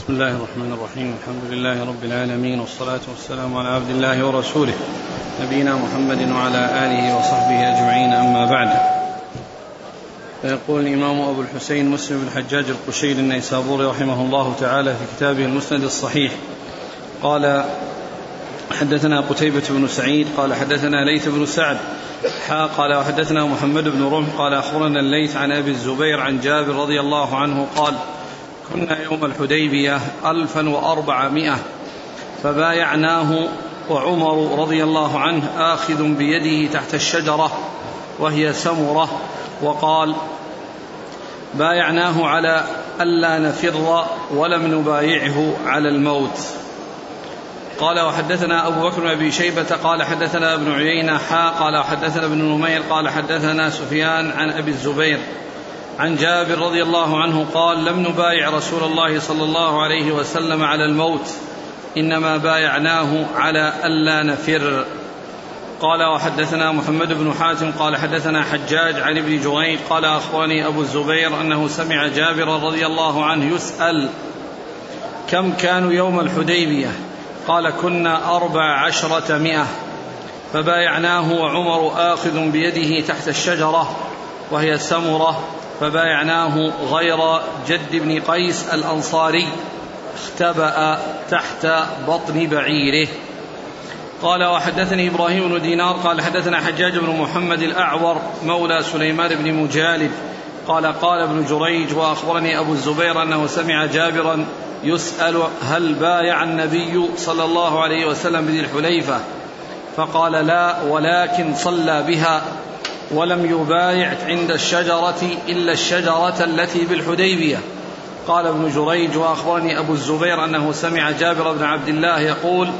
بسم الله الرحمن الرحيم. الحمد لله رب العالمين والصلاة والسلام على عبد الله ورسوله نبينا محمد وعلى آله وصحبه أجمعين. أما بعد فيقول الإمام أبو الحسين مسلم بن الحجاج القشيري النيسابوري رحمه الله تعالى في كتابه المسند الصحيح. قال حدثنا قتيبة بن سعيد قال حدثنا ليث بن سعد حا قال وحدثنا محمد بن رمح قال أخبرنا الليث عن أبي الزبير عن جابر رضي الله عنه قال كنا يوم الحديبية ألفا وأربعمائة فبايعناه وعمر رضي الله عنه آخذ بيده تحت الشجرة وهي سمرة وقال بايعناه على ألا نفر ولم نبايعه على الموت. قال وحدثنا أبو بكر بن أبي شيبة قال حدثنا ابن عيينة حا قال وحدثنا ابن نمير قال حدثنا سفيان عن أبي الزبير. عن جابر رضي الله عنه قال لم نبايع رسول الله صلى الله عليه وسلم على الموت إنما بايعناه على الا نفر. قال وحدثنا محمد بن حاتم قال حدثنا حجاج عن ابن جريج قال أخبرني أبو الزبير أنه سمع جابر رضي الله عنه يسأل كم كانوا يوم الحديبية؟ قال كنا أربع عشرة مئة. فبايعناه وعمر آخذ بيده تحت الشجرة وهي سمرة فبايعناه غير جد بن قيس الأنصاري اختبأ تحت بطن بعيره. قال وحدثني إبراهيم بن دينار قال حدثنا حجاج بن محمد الأعور مولى سليمان بن مجالد قال قال ابن جريج وأخبرني أبو الزبير أنه سمع جابرا يسأل هل بايع النبي صلى الله عليه وسلم بذي الحليفة؟ فقال لا ولكن صلى بها. ولم يبايع عند الشجرة إلا الشجرة التي بالحديبية. قال ابن جريج وأخبرني أبو الزبير أنه سمع جابر بن عبد الله يقول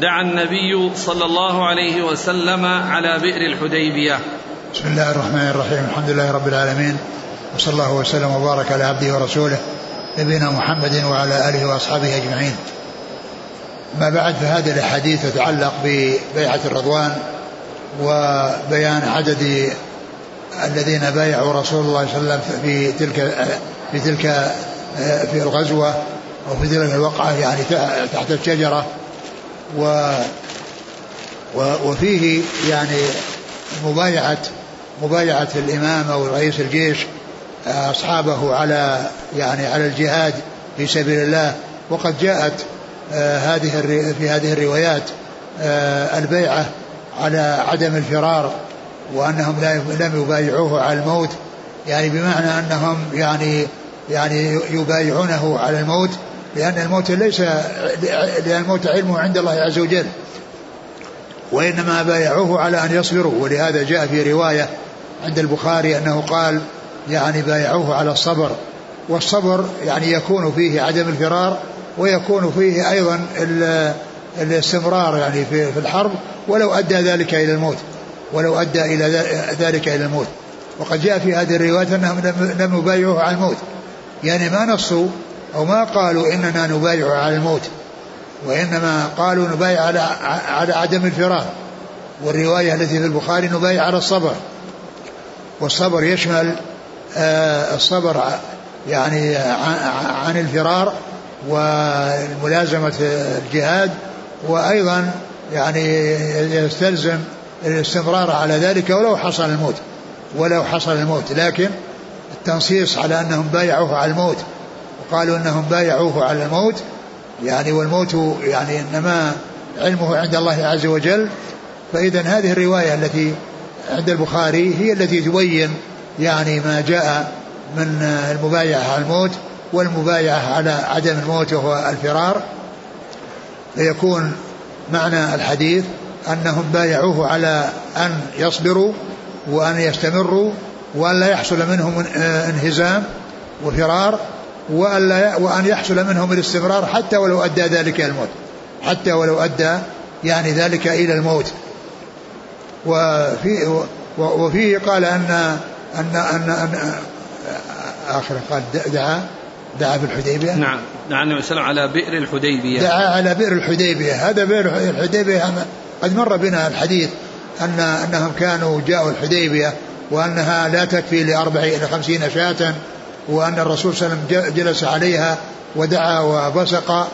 دعا النبي صلى الله عليه وسلم على بئر الحديبية. بسم الله الرحمن الرحيم. الحمد لله رب العالمين. وصلى الله وسلم وبارك على عبده ورسوله نبينا محمد وعلى آله وأصحابه أجمعين. ما بعد فهذه الأحاديث تتعلق ببيعة الرضوان وبيان عدد الذين بايعوا رسول الله صلى الله عليه وسلم في تلك في تلك في الغزوة وفي تلك الوقعة يعني تحت الشجرة. و وفيه يعني مبايعة مبايعة الإمام أو رئيس الجيش أصحابه على يعني على الجهاد في سبيل الله. وقد جاءت هذه في هذه الروايات البيعة على عدم الفرار وأنهم لم يبايعوه على الموت يعني بمعنى أنهم يعني يعني يبايعونه على الموت لأن الموت ليس لأن الموت علمه عند الله عز وجل. وإنما بايعوه على أن يصبروا ولهذا جاء في رواية عند البخاري أنه قال يعني بايعوه على الصبر. والصبر يعني يكون فيه عدم الفرار ويكون فيه أيضا الاستمرار يعني في الحرب ولو أدى ذلك إلى الموت ولو أدى إلى ذلك إلى الموت. وقد جاء في هذه الروايات أنهم لم يبايعوه على الموت. يعني ما نصوا أو ما قالوا إننا نبايع على الموت وإنما قالوا نبايع على على عدم الفرار. والرواية التي في البخاري نبايع على الصبر. والصبر يشمل آه، الصبر يعني عن الفرار وملازمة الجهاد وأيضا يعني يستلزم الاستمرار على ذلك ولو حصل الموت ولو حصل الموت. لكن التنصيص على أنهم بايعوه على الموت وقالوا أنهم بايعوه على الموت يعني والموت يعني إنما علمه عند الله عز وجل. فإذا هذه الرواية التي عند البخاري هي التي تبين يعني ما جاء من المبايعة على الموت والمبايعة على عدم الموت وهو الفرار. فيكون معنى الحديث أنهم بايعوه على أن يصبروا وأن يستمروا وأن لا يحصل منهم انهزام وفرار وأن, لا وأن يحصل منهم الاستمرار حتى ولو أدى ذلك إلى الموت. حتى ولو أدى يعني ذلك إلى الموت. وفي وفيه قال أن أن أن, أن آخر قال دعا. دعا في الحديبية نعم دعا النبي صلى الله عليه وسلم على بئر الحديبية. دعا على بئر الحديبية. هذا بئر الحديبية قد مر بنا الحديث أن أنهم كانوا جاءوا الحديبية وأنها لا تكفي لأربع إلى خمسين شاة وأن الرسول صلى الله عليه وسلم جلس عليها ودعا وبصق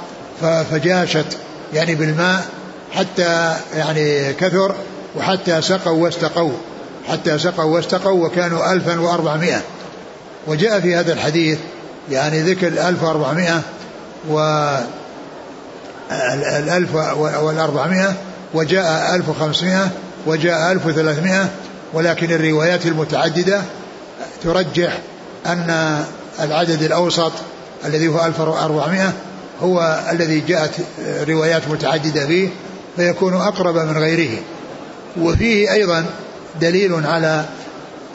فجاشت يعني بالماء حتى يعني كثر وحتى سقوا واستقوا. حتى سقوا واستقوا وكانوا ألفا وأربعمائة. وجاء في هذا الحديث يعني ذكر الألف وأربعمائة و الألف والأربعمائة وجاء ألف وخمسمائة وجاء ألف وثلاثمائة ولكن الروايات المتعددة ترجح أن العدد الأوسط الذي هو 1400 هو الذي جاءت روايات متعددة فيه فيكون أقرب من غيره. وفيه أيضا دليل على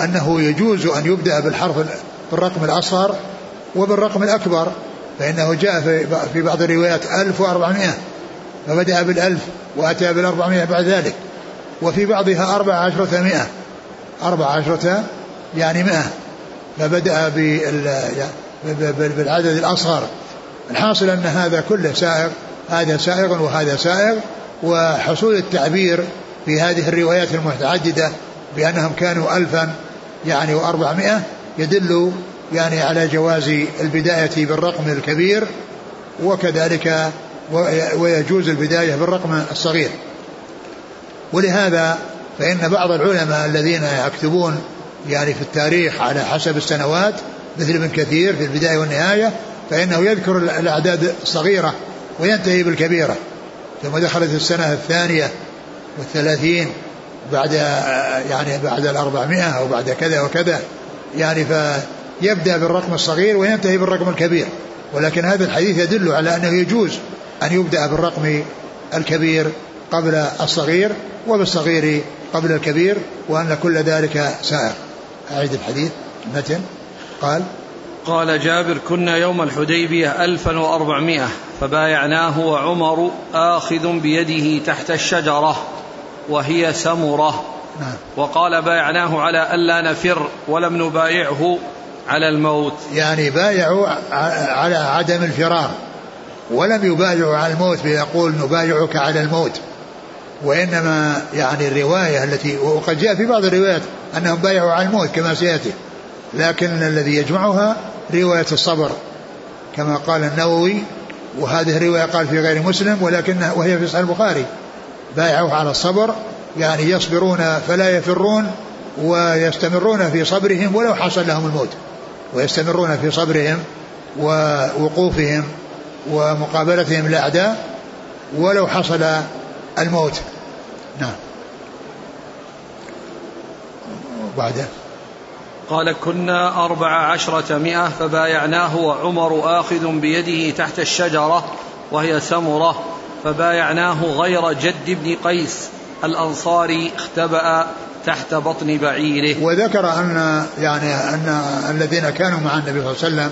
أنه يجوز أن يبدأ بالحرف بالرقم الأصغر وبالرقم الأكبر فإنه جاء في بعض الروايات 1400 فبدأ بالألف وأتى بالأربعمائة بعد ذلك وفي بعضها أربع عشرة مئة أربع عشرة يعني مئة فبدأ بالعدد الأصغر. الحاصل أن هذا كله سائغ هذا سائغ وهذا سائغ وحصول التعبير في هذه الروايات المتعددة بأنهم كانوا ألفا يعني وأربعمائة يدل يعني على جواز البداية بالرقم الكبير وكذلك ويجوز البداية بالرقم الصغير. ولهذا فإن بعض العلماء الذين يكتبون يعني في التاريخ على حسب السنوات مثل ابن كثير في البداية والنهاية فإنه يذكر الأعداد الصغيرة وينتهي بالكبيرة. ثم دخلت السنة الثانية والثلاثين بعد يعني بعد الأربعمائة أو بعد كذا وكذا. يعني فيبدأ بالرقم الصغير وينتهي بالرقم الكبير. ولكن هذا الحديث يدل على أنه يجوز أن يبدأ بالرقم الكبير قبل الصغير وبالصغير قبل الكبير وأن كل ذلك سائر. أعيد الحديث. متن. قال قال جابر كنا يوم الحديبية ألفا وأربعمائة فبايعناه وعمر آخذ بيده تحت الشجرة وهي سمرة نعم. وقال بايعناه على ألا نفر ولم نبايعه. على الموت. يعني بايعوا على عدم الفرار ولم يبايعوا على الموت فيقول نبايعك على الموت. وإنما يعني الرواية التي وقد جاء في بعض الروايات أنهم بايعوا على الموت كما سيأتي لكن الذي يجمعها رواية الصبر كما قال النووي وهذه الرواية قال في غير مسلم ولكنها وهي في صحيح البخاري. بايعوه على الصبر يعني يصبرون فلا يفرون ويستمرون في صبرهم ولو حصل لهم الموت. ويستمرون في صبرهم ووقوفهم ومقابلتهم الأعداء ولو حصل الموت. نعم. وبعده. قال كنا أربع عشرة مئة فبايعناه وعمر آخذ بيده تحت الشجرة وهي سمرة فبايعناه غير جد بن قيس الأنصاري اختبأ تحت بطن بعيره. وذكر أن يعني أن الذين كانوا مع النبي صلى الله عليه وسلم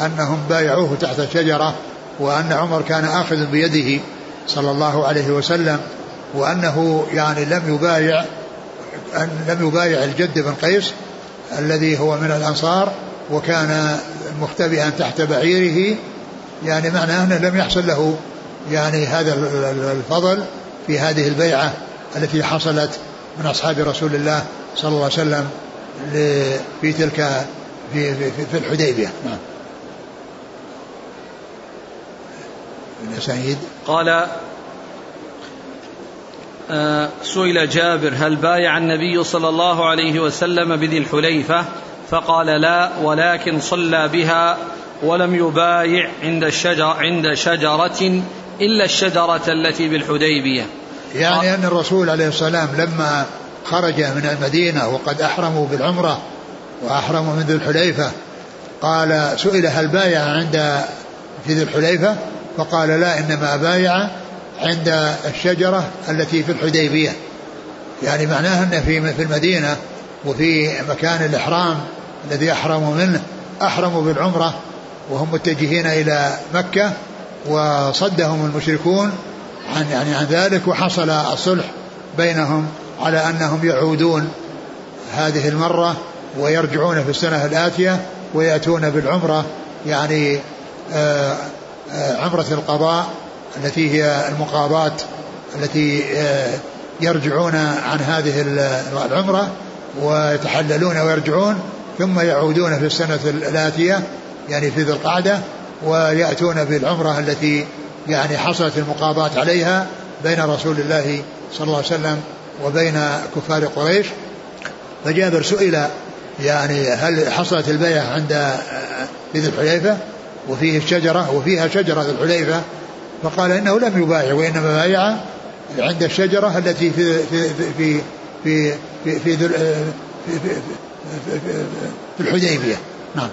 أنهم بايعوه تحت الشجرة وأن عمر كان آخذ بيده صلى الله عليه وسلم وأنه يعني لم يبايع أن لم يبايع الجد بن قيس الذي هو من الأنصار وكان مختبئا تحت بعيره. يعني معناه أنه لم يحصل له يعني هذا الفضل في هذه البيعة التي حصلت من أصحاب رسول الله صلى الله عليه وسلم في تلك في, في, في الحديبية. نعم. سعيد. قال آه، سئل جابر هل بايع النبي صلى الله عليه وسلم بذي الحليفة؟ فقال لا ولكن صلى بها ولم يبايع عند الشجر عند شجرة إلا الشجرة التي بالحديبية. يعني أن الرسول عليه السلام لما خرج من المدينة وقد أحرموا بالعمرة وأحرموا من ذي الحليفة قال سئل هل بايع عند في ذي الحليفة؟ فقال لا إنما بايع عند الشجرة التي في الحديبية. يعني معناها أن في في المدينة وفي مكان الإحرام الذي أحرموا منه أحرموا بالعمرة وهم متجهين إلى مكة وصدهم المشركون عن يعني عن ذلك وحصل الصلح بينهم على أنهم يعودون هذه المرة ويرجعون في السنة الآتية ويأتون بالعمرة يعني آه، آه، عمرة القضاء التي هي المقاضاة التي آه، يرجعون عن هذه العمرة ويتحللون ويرجعون ثم يعودون في السنة الآتية يعني في ذي القعدة ويأتون بالعمرة التي يعني حصلت المقاضاة عليها بين رسول الله صلى الله عليه وسلم وبين كفار قريش. فجابر سئل يعني هل حصلت البيعة عند ذي الحليفة؟ وفيه الشجرة وفيها شجرة ذي الحليفة. فقال إنه لم يبايع وإنما بايع عند الشجرة التي في في في في في, في, في, في, في, في الحديبية. نعم.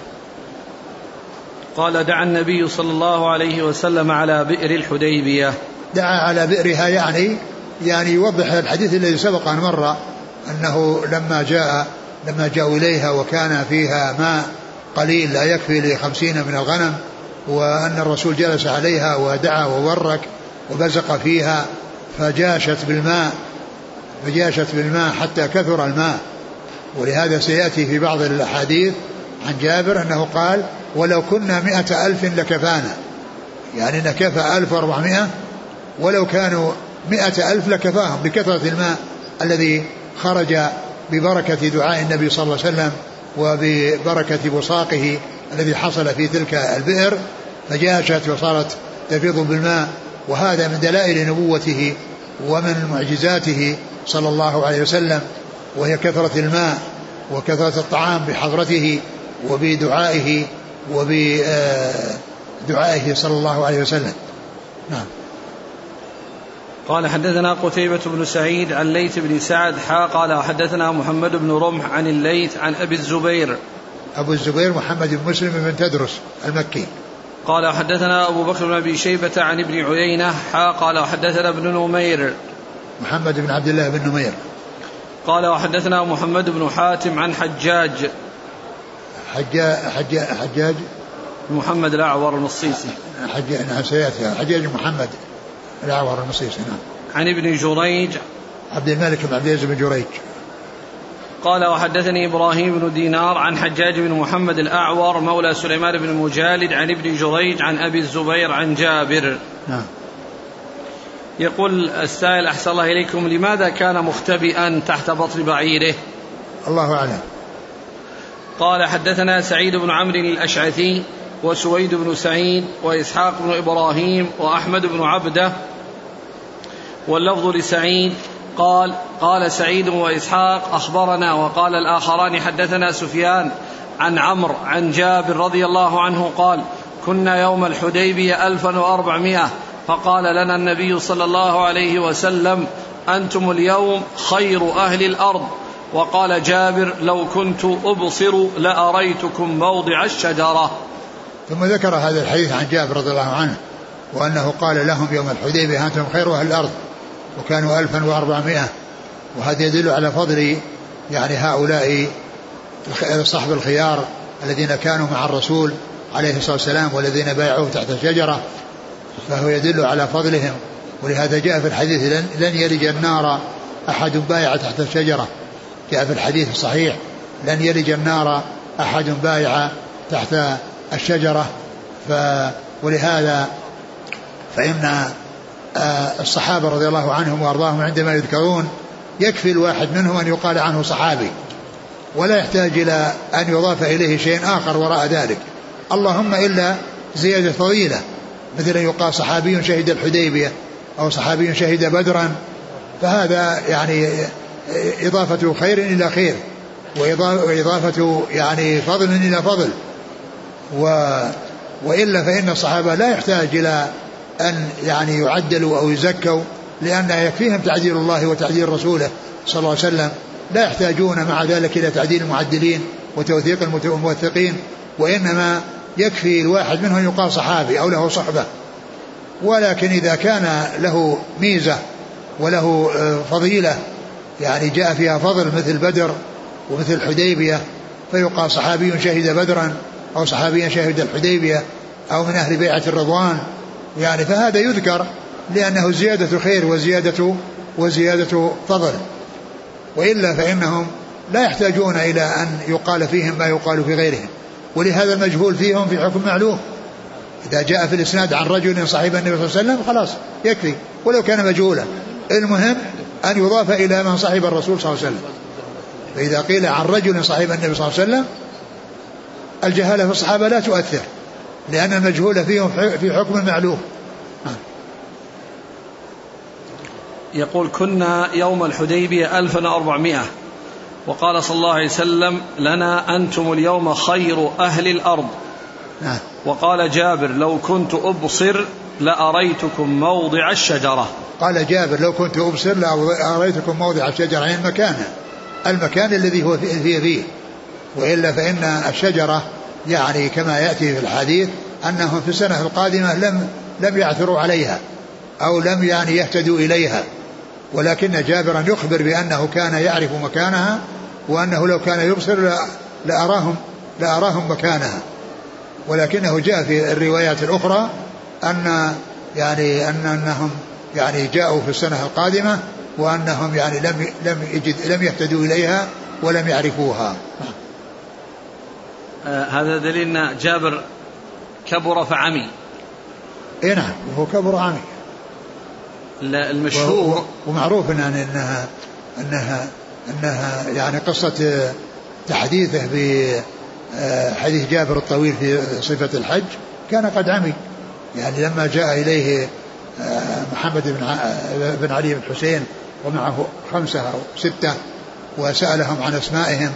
قال دعا النبي صلى الله عليه وسلم على بئر الحديبية. دعا على بئرها يعني يعني يوضح الحديث الذي سبق أن مر أنه لما جاء لما جاءوا إليها وكان فيها ماء قليل لا يكفي لخمسين من الغنم وأن الرسول جلس عليها ودعا وورك وبزق فيها فجاشت بالماء فجاشت بالماء حتى كثر الماء. ولهذا سيأتي في بعض الأحاديث عن جابر أنه قال ولو كنا مئة ألف لكفانا. يعني نكفى ألف وأربعمائة ولو كانوا مئة ألف لكفاهم بكثرة الماء الذي خرج ببركة دعاء النبي صلى الله عليه وسلم وببركة بصاقه الذي حصل في تلك البئر. فجاشت وصارت تفيض بالماء وهذا من دلائل نبوته ومن معجزاته صلى الله عليه وسلم وهي كثرة الماء وكثرة الطعام بحضرته وبدعائه وبدعائه صلى الله عليه وسلم. نعم. قال حدثنا قتيبة بن سعيد عن ليث بن سعد حا قال حدثنا محمد بن رمح عن الليث عن أبي الزبير. أبو الزبير محمد بن مسلم بن تدرس المكي. قال حدثنا أبو بكر بن أبي شيبة عن ابن عيينة حا قال حدثنا ابن نمير. محمد بن عبد الله بن نمير. قال وحدثنا محمد بن حاتم عن حجاج. حجاج حجاج, حجاج. محمد الأعور المصيصي. حجاج نعم سيأتي. حجاج محمد الأعور المصيصي نعم. عن ابن جريج. عبد الملك بن عبد العزيز بن جريج. قال وحدثني إبراهيم بن دينار عن حجاج بن محمد الأعور مولى سليمان بن المجالد عن ابن جريج عن أبي الزبير عن جابر. نعم. يقول السائل أحسن الله إليكم لماذا كان مختبئا تحت بطن بعيره؟ الله أعلم. قال حدثنا سعيد بن عمرو الأشعثي وسويد بن سعيد وإسحاق بن إبراهيم وأحمد بن عبده. واللفظ لسعيد قال قال سعيد وإسحاق أخبرنا وقال الآخران حدثنا سفيان عن عمرو عن جابر رضي الله عنه قال كنا يوم الحديبية ألفا وأربعمائة فقال لنا النبي صلى الله عليه وسلم أنتم اليوم خير أهل الأرض وقال جابر لو كنت أبصر لأريتكم موضع الشجرة. ثم ذكر هذا الحديث عن جابر رضي الله عنه وأنه قال لهم يوم الحديبية أنتم خير أهل الأرض وكانوا ألفا وأربعمائة وهذا يدل على فضل يعني هؤلاء صحب الخيار الذين كانوا مع الرسول عليه الصلاة والسلام والذين بايعوه تحت الشجرة فهو يدل على فضلهم. ولهذا جاء في الحديث لن, لن يلج النار أحد بايع تحت الشجرة. جاء في الحديث الصحيح لن يلج النار أحد بايع تحت الشجرة. ف ولهذا فإن آه، الصحابة رضي الله عنهم وأرضاهم عندما يذكرون يكفي الواحد منهم أن يقال عنه صحابي ولا يحتاج إلى أن يضاف إليه شيء آخر وراء ذلك. اللهم إلا زيادة فضيلة مثل أن يقال صحابي شهد الحديبية أو صحابي شهد بدرا. فهذا يعني إضافة خير إلى خير وإضافة يعني فضل إلى فضل. و وإلا فإن الصحابة لا يحتاج إلى أن يعني يعدلوا أو يزكوا لأن يكفيهم تعديل الله وتعديل رسوله صلى الله عليه وسلم. لا يحتاجون مع ذلك إلى تعديل المعدلين وتوثيق الموثقين وإنما يكفي الواحد منهم يقال صحابي أو له صحبة. ولكن إذا كان له ميزة وله آه، فضيلة يعني جاء فيها فضل مثل بدر ومثل الحديبية فيقال صحابي شهد بدرا أو صحابي شهد الحديبية أو من أهل بيعة الرضوان. يعني فهذا يذكر لأنه زيادة خير وزيادة وزيادة فضل. وإلا فإنهم لا يحتاجون إلى أن يقال فيهم ما يقال في غيرهم. ولهذا المجهول فيهم في حكم معلوم. إذا جاء في الإسناد عن رجل صاحب النبي صلى الله عليه وسلم خلاص يكفي ولو كان مجهولا. المهم أن يضاف إلى من صاحب الرسول صلى الله عليه وسلم. فإذا قيل عن رجل صاحب النبي صلى الله عليه وسلم الجهالة في الصحابة لا تؤثر لأن المجهول فيهم في حكم معلوم. يقول كنا يوم الحديبية 1400 وقال صلى الله عليه وسلم لنا أنتم اليوم خير أهل الأرض. نعم. وقال جابر لو كنت أبصر لأريتكم موضع الشجرة. قال جابر لو كنت أبصر لأريتكم موضع الشجرة يعني المكان؟ المكان الذي هو فيه فيه وإلا فإن الشجرة يعني كما يأتي في الحديث أنهم في السنة القادمة لم لم يعثروا عليها أو لم يعني يهتدوا إليها. ولكن جابرا يخبر بأنه كان يعرف مكانها وأنه لو كان يبصر لأراهم لأراهم مكانها. ولكنه جاء في الروايات الأخرى أن يعني أن أنهم يعني جاءوا في السنة القادمة وأنهم يعني لم لم يجد لم يهتدوا إليها ولم يعرفوها. آه هذا دليل أن جابر كبر فعمي. اي نعم وهو كبر عمي. المشهور ومعروف ان انها انها إنها يعني قصة تحديثه آه، جابر الطويل في صفة الحج كان قد عمي. يعني لما جاء إليه آه، محمد بن بن علي بن حسين ومعه خمسة أو ستة وسألهم عن أسمائهم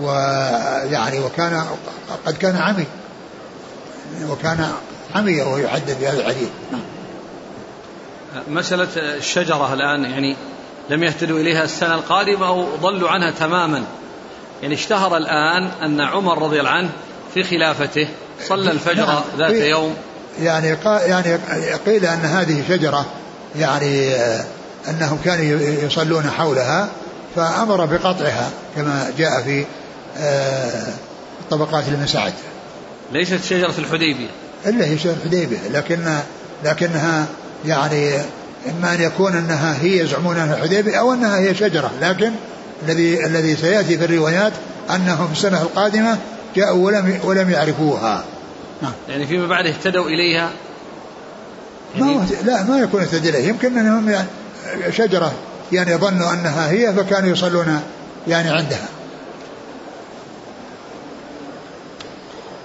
ويعني وكان قد كان عمي. وكان عمي وهو يحدث بهذا الحديث. نعم. مسألة الشجرة الآن يعني لم يهتدوا إليها السنة القادمة أو ضلوا عنها تماما. يعني اشتهر الآن أن عمر رضي الله عنه في خلافته صلى الفجر نعم. ذات يوم. يعني يعني قيل أن هذه شجرة يعني أنهم كانوا يصلون حولها فأمر بقطعها كما جاء في آه، طبقات ابن سعد. ليست شجرة الحديبية. إلا هي شجرة الحديبية لكن لكنها يعني إما أن يكون أنها هي يزعمون أنها الحديبية أو أنها هي شجرة لكن الذي الذي سيأتي في الروايات أنهم في السنة القادمة جاءوا ولم ولم يعرفوها. نعم. يعني فيما بعد اهتدوا إليها؟ يعني ما لا ما يكون اهتدوا إليها. يمكن أنهم يعني شجرة يعني ظنوا أنها هي فكانوا يصلون يعني عندها.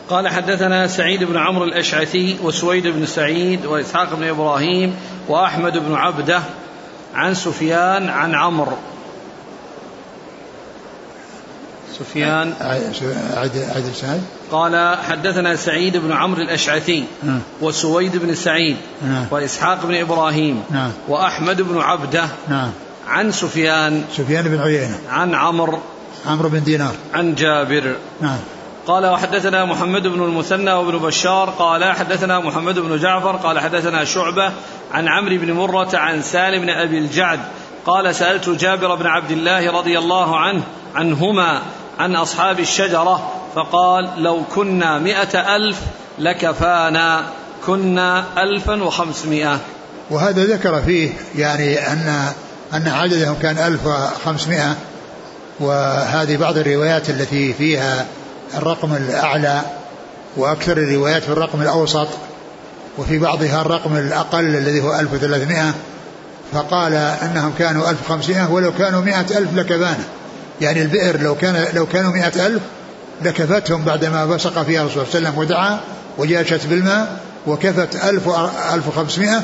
قال حدثنا سعيد بن عمرو الأشعثي وسويد بن سعيد وإسحاق بن إبراهيم وأحمد بن عبدة عن سفيان عن عمرو. سفيان. عدل سعيد قال حدثنا سعيد بن عمرو الأشعثي نعم. وسويد بن سعيد نعم. وإسحاق بن إبراهيم نعم. وأحمد بن عبده نعم. عن سفيان. سفيان بن عيينة. عن عمرو. عمرو بن دينار. عن جابر. نعم قال وحدثنا محمد بن المثنى وابن بشار. قال حدثنا محمد بن جعفر. قال حدثنا شعبة عن عمرو بن مرة عن سالم بن أبي الجعد. قال سألت جابر بن عبد الله رضي الله عنه عنهما عن أصحاب الشجرة فقال لو كنا مئة ألف لكفانا كنا ألفا وخمسمائة. وهذا ذكر فيه يعني أن أن عددهم كان ألف وخمسمائة وهذه بعض الروايات التي فيها الرقم الأعلى وأكثر الروايات في الرقم الأوسط وفي بعضها الرقم الأقل الذي هو 1300 فقال أنهم كانوا 1500 ولو كانوا 100 ألف لكفانا. يعني البئر لو كان لو كانوا 100 ألف لكفتهم بعدما بصق فيها الرسول صلى الله عليه وسلم ودعا وجاشت بالماء وكفت 1000 1500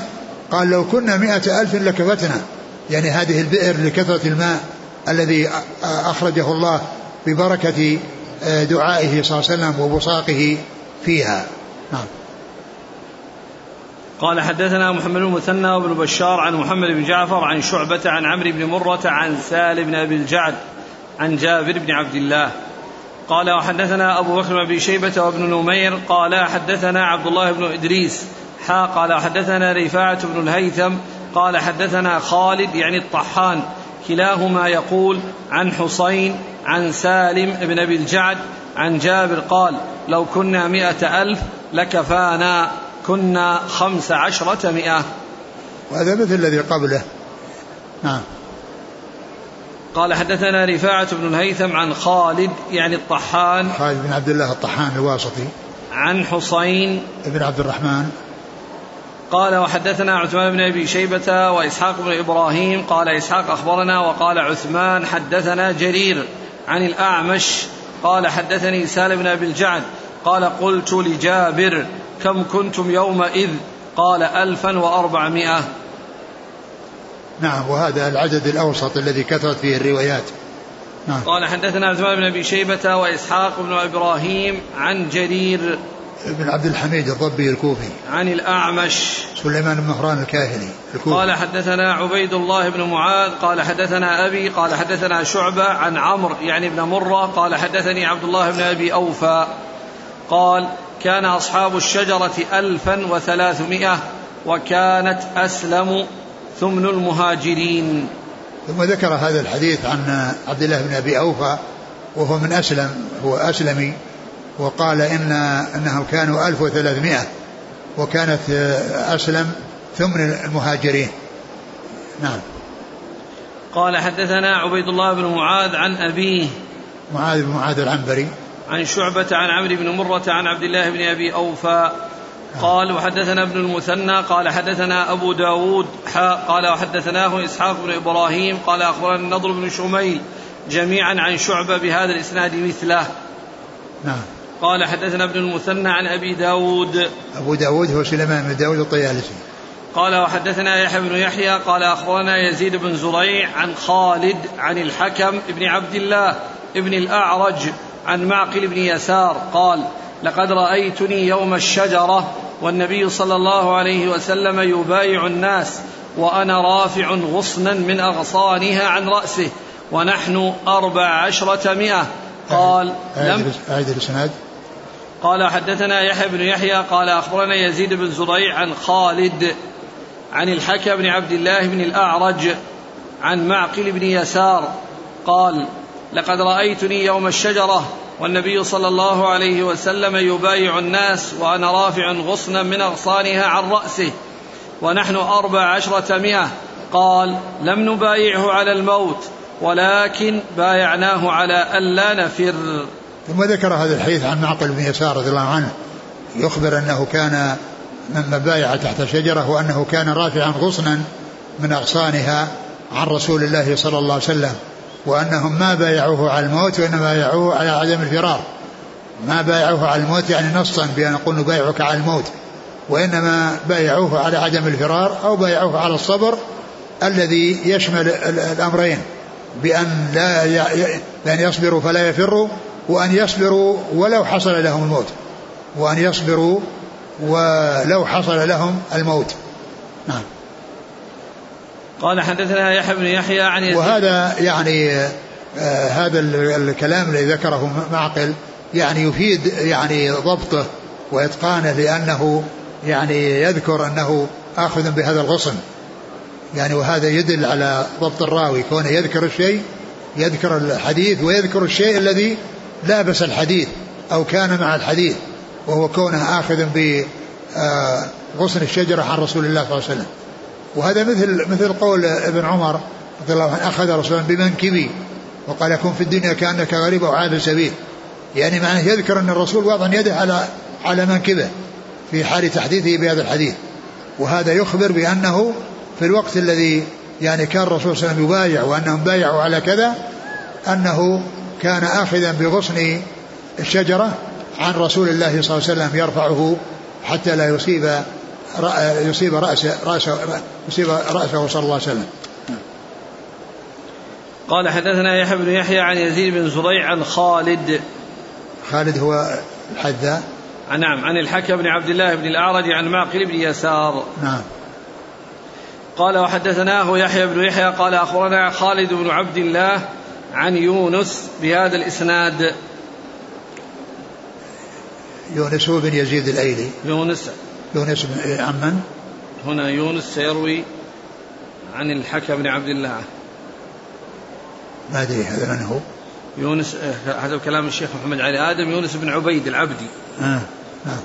قال لو كنا 100 ألف لكفتنا. يعني هذه البئر لكثرة الماء الذي أخرجه الله ببركة دعائه صلى الله عليه وسلم وبصاقه فيها. نعم. قال حدثنا محمد بن المثنى وابن بشار عن محمد بن جعفر عن شعبة عن عمرو بن مرة عن سالم بن أبي الجعد عن جابر بن عبد الله. قال وحدثنا أبو بكر بن شيبة وابن نمير. قال حدثنا عبد الله بن إدريس. حا قال حدثنا رفاعة بن الهيثم. قال حدثنا خالد يعني الطحان. كلاهما يقول عن حسين عن سالم بن أبي الجعد عن جابر قال لو كنا مئة ألف لكفانا. كنا خمس عشرة مئة. وهذا مثل الذي قبله. نعم. قال حدثنا رفاعة بن الهيثم عن خالد يعني الطحان. خالد بن عبد الله الطحان الواسطي. عن حسين بن عبد الرحمن. قال وحدثنا عثمان بن أبي شيبة وإسحاق بن إبراهيم. قال إسحاق أخبرنا وقال عثمان حدثنا جرير عن الأعمش. قال حدثني سالم بن أبي الجعد. قال قلت لجابر كم كنتم يومئذ؟ قال ألفا وأربعمائة. نعم وهذا العدد الأوسط الذي كثرت فيه الروايات. نعم. قال حدثنا عثمان بن أبي شيبة وإسحاق بن إبراهيم عن جرير بن عبد الحميد الضبي الكوفي. عن الأعمش. سليمان بن مهران الكاهلي الكوفي. قال حدثنا عبيد الله بن معاذ قال حدثنا أبي قال حدثنا شعبة عن عمرو يعني بن مرة قال حدثني عبد الله بن أبي أوفى. قال كان أصحاب الشجرة ألفا وثلاثمائة وكانت أسلم ثمن المهاجرين. ثم ذكر هذا الحديث عن عبد الله بن أبي أوفى وهو من أسلم هو أسلمي وقال إن أنهم كانوا 1300 وكانت أسلم ثمن المهاجرين. نعم. قال حدثنا عبيد الله بن معاذ عن أبيه. معاذ بن معاذ العنبري. عن شعبة عن عمرو بن مرة عن عبد الله بن أبي أوفى قال وحدثنا ابن المثنى قال حدثنا أبو داود قال وحدثناه إسحاق بن إبراهيم قال أخبرنا النضر بن شميل جميعا عن شعبة بهذا الإسناد مثله. نعم. قال حدثنا ابن المثنى عن أبي داود. أبو داود هو سليمان بن داود الطيالسي. قال وحدثنا يحيى بن يحيى قال أخبرنا يزيد بن زريع عن خالد عن الحكم بن عبد الله ابن الأعرج عن معقل بن يسار قال لقد رأيتني يوم الشجرة والنبي صلى الله عليه وسلم يبايع الناس وأنا رافع غصنا من أغصانها عن رأسه ونحن أربع عشرة مئة. قال لم أعيد الإسناد. قال حدثنا يحيى بن يحيى قال أخبرنا يزيد بن زريع عن خالد عن الحكى بن عبد الله بن الأعرج عن معقل بن يسار. قال لقد رأيتني يوم الشجرة والنبي صلى الله عليه وسلم يبايع الناس وأنا رافع غصنا من أغصانها عن رأسه. ونحن أربع عشرة مئة. قال لم نبايعه على الموت ولكن بايعناه على ألا نفر. ثم ذكر هذا الحديث عن معقل بن يسار رضي الله عنه. يخبر أنه كان من بايع تحت شجرة وأنه كان رافعا غصنا من أغصانها عن رسول الله صلى الله عليه وسلم. وأنهم ما بايعوه على الموت وإنما بايعوه على عدم الفرار. ما بايعوه على الموت يعني نصا بأن نقول نبايعك على الموت وإنما بايعوه على عدم الفرار أو بايعوه على الصبر الذي يشمل الأمرين بأن لا بأن يصبروا فلا يفروا وأن يصبروا ولو حصل لهم الموت وأن يصبروا ولو حصل لهم الموت. نعم. قال حدثنا يحيى بن يحيى عن يزيد. وهذا يعني آه هذا الكلام الذي ذكره معقل يعني يفيد يعني ضبطه وإتقانه لأنه يعني يذكر أنه آخذ بهذا الغصن. يعني وهذا يدل على ضبط الراوي كونه يذكر الشيء يذكر الحديث ويذكر الشيء الذي لابس الحديث أو كان مع الحديث وهو كونه آخذ بغصن آه، الشجرة عن رسول الله صلى الله عليه وسلم. وهذا مثل مثل قول ابن عمر رضي الله عنه أخذ رسول الله بمنكبي وقال كن في الدنيا كأنك غريب أو عابر سبيل. يعني معناه يذكر أن الرسول وضع يده على على منكبه في حال تحديثه بهذا الحديث. وهذا يخبر بأنه في الوقت الذي يعني كان الرسول صلى الله عليه وسلم يبايع وأنهم بايعوا على كذا أنه كان اخذا بغصن الشجرة عن رسول الله صلى الله عليه وسلم يرفعه حتى لا يصيب يصيب رأسه رأسه يصيب رأسه صلى الله عليه وسلم. قال حدثنا يحيى بن يحيى عن يزيد بن زريع عن خالد. خالد هو الحذاء. نعم عن الحكم بن عبد الله بن الأعرج عن معقل بن يسار. نعم. قال وحدثناه يحيى بن يحيى قال أخبرنا خالد بن عبد الله عن يونس بهذا الإسناد. يونس هو بن يزيد الأيلي. يونس. يونس بن عمن هنا يونس سيروي عن الحكم بن عبد الله. ما أدري هذا من هو؟ يونس هذا كلام الشيخ محمد علي آدم يونس بن عبيد العبدي. آه. نعم.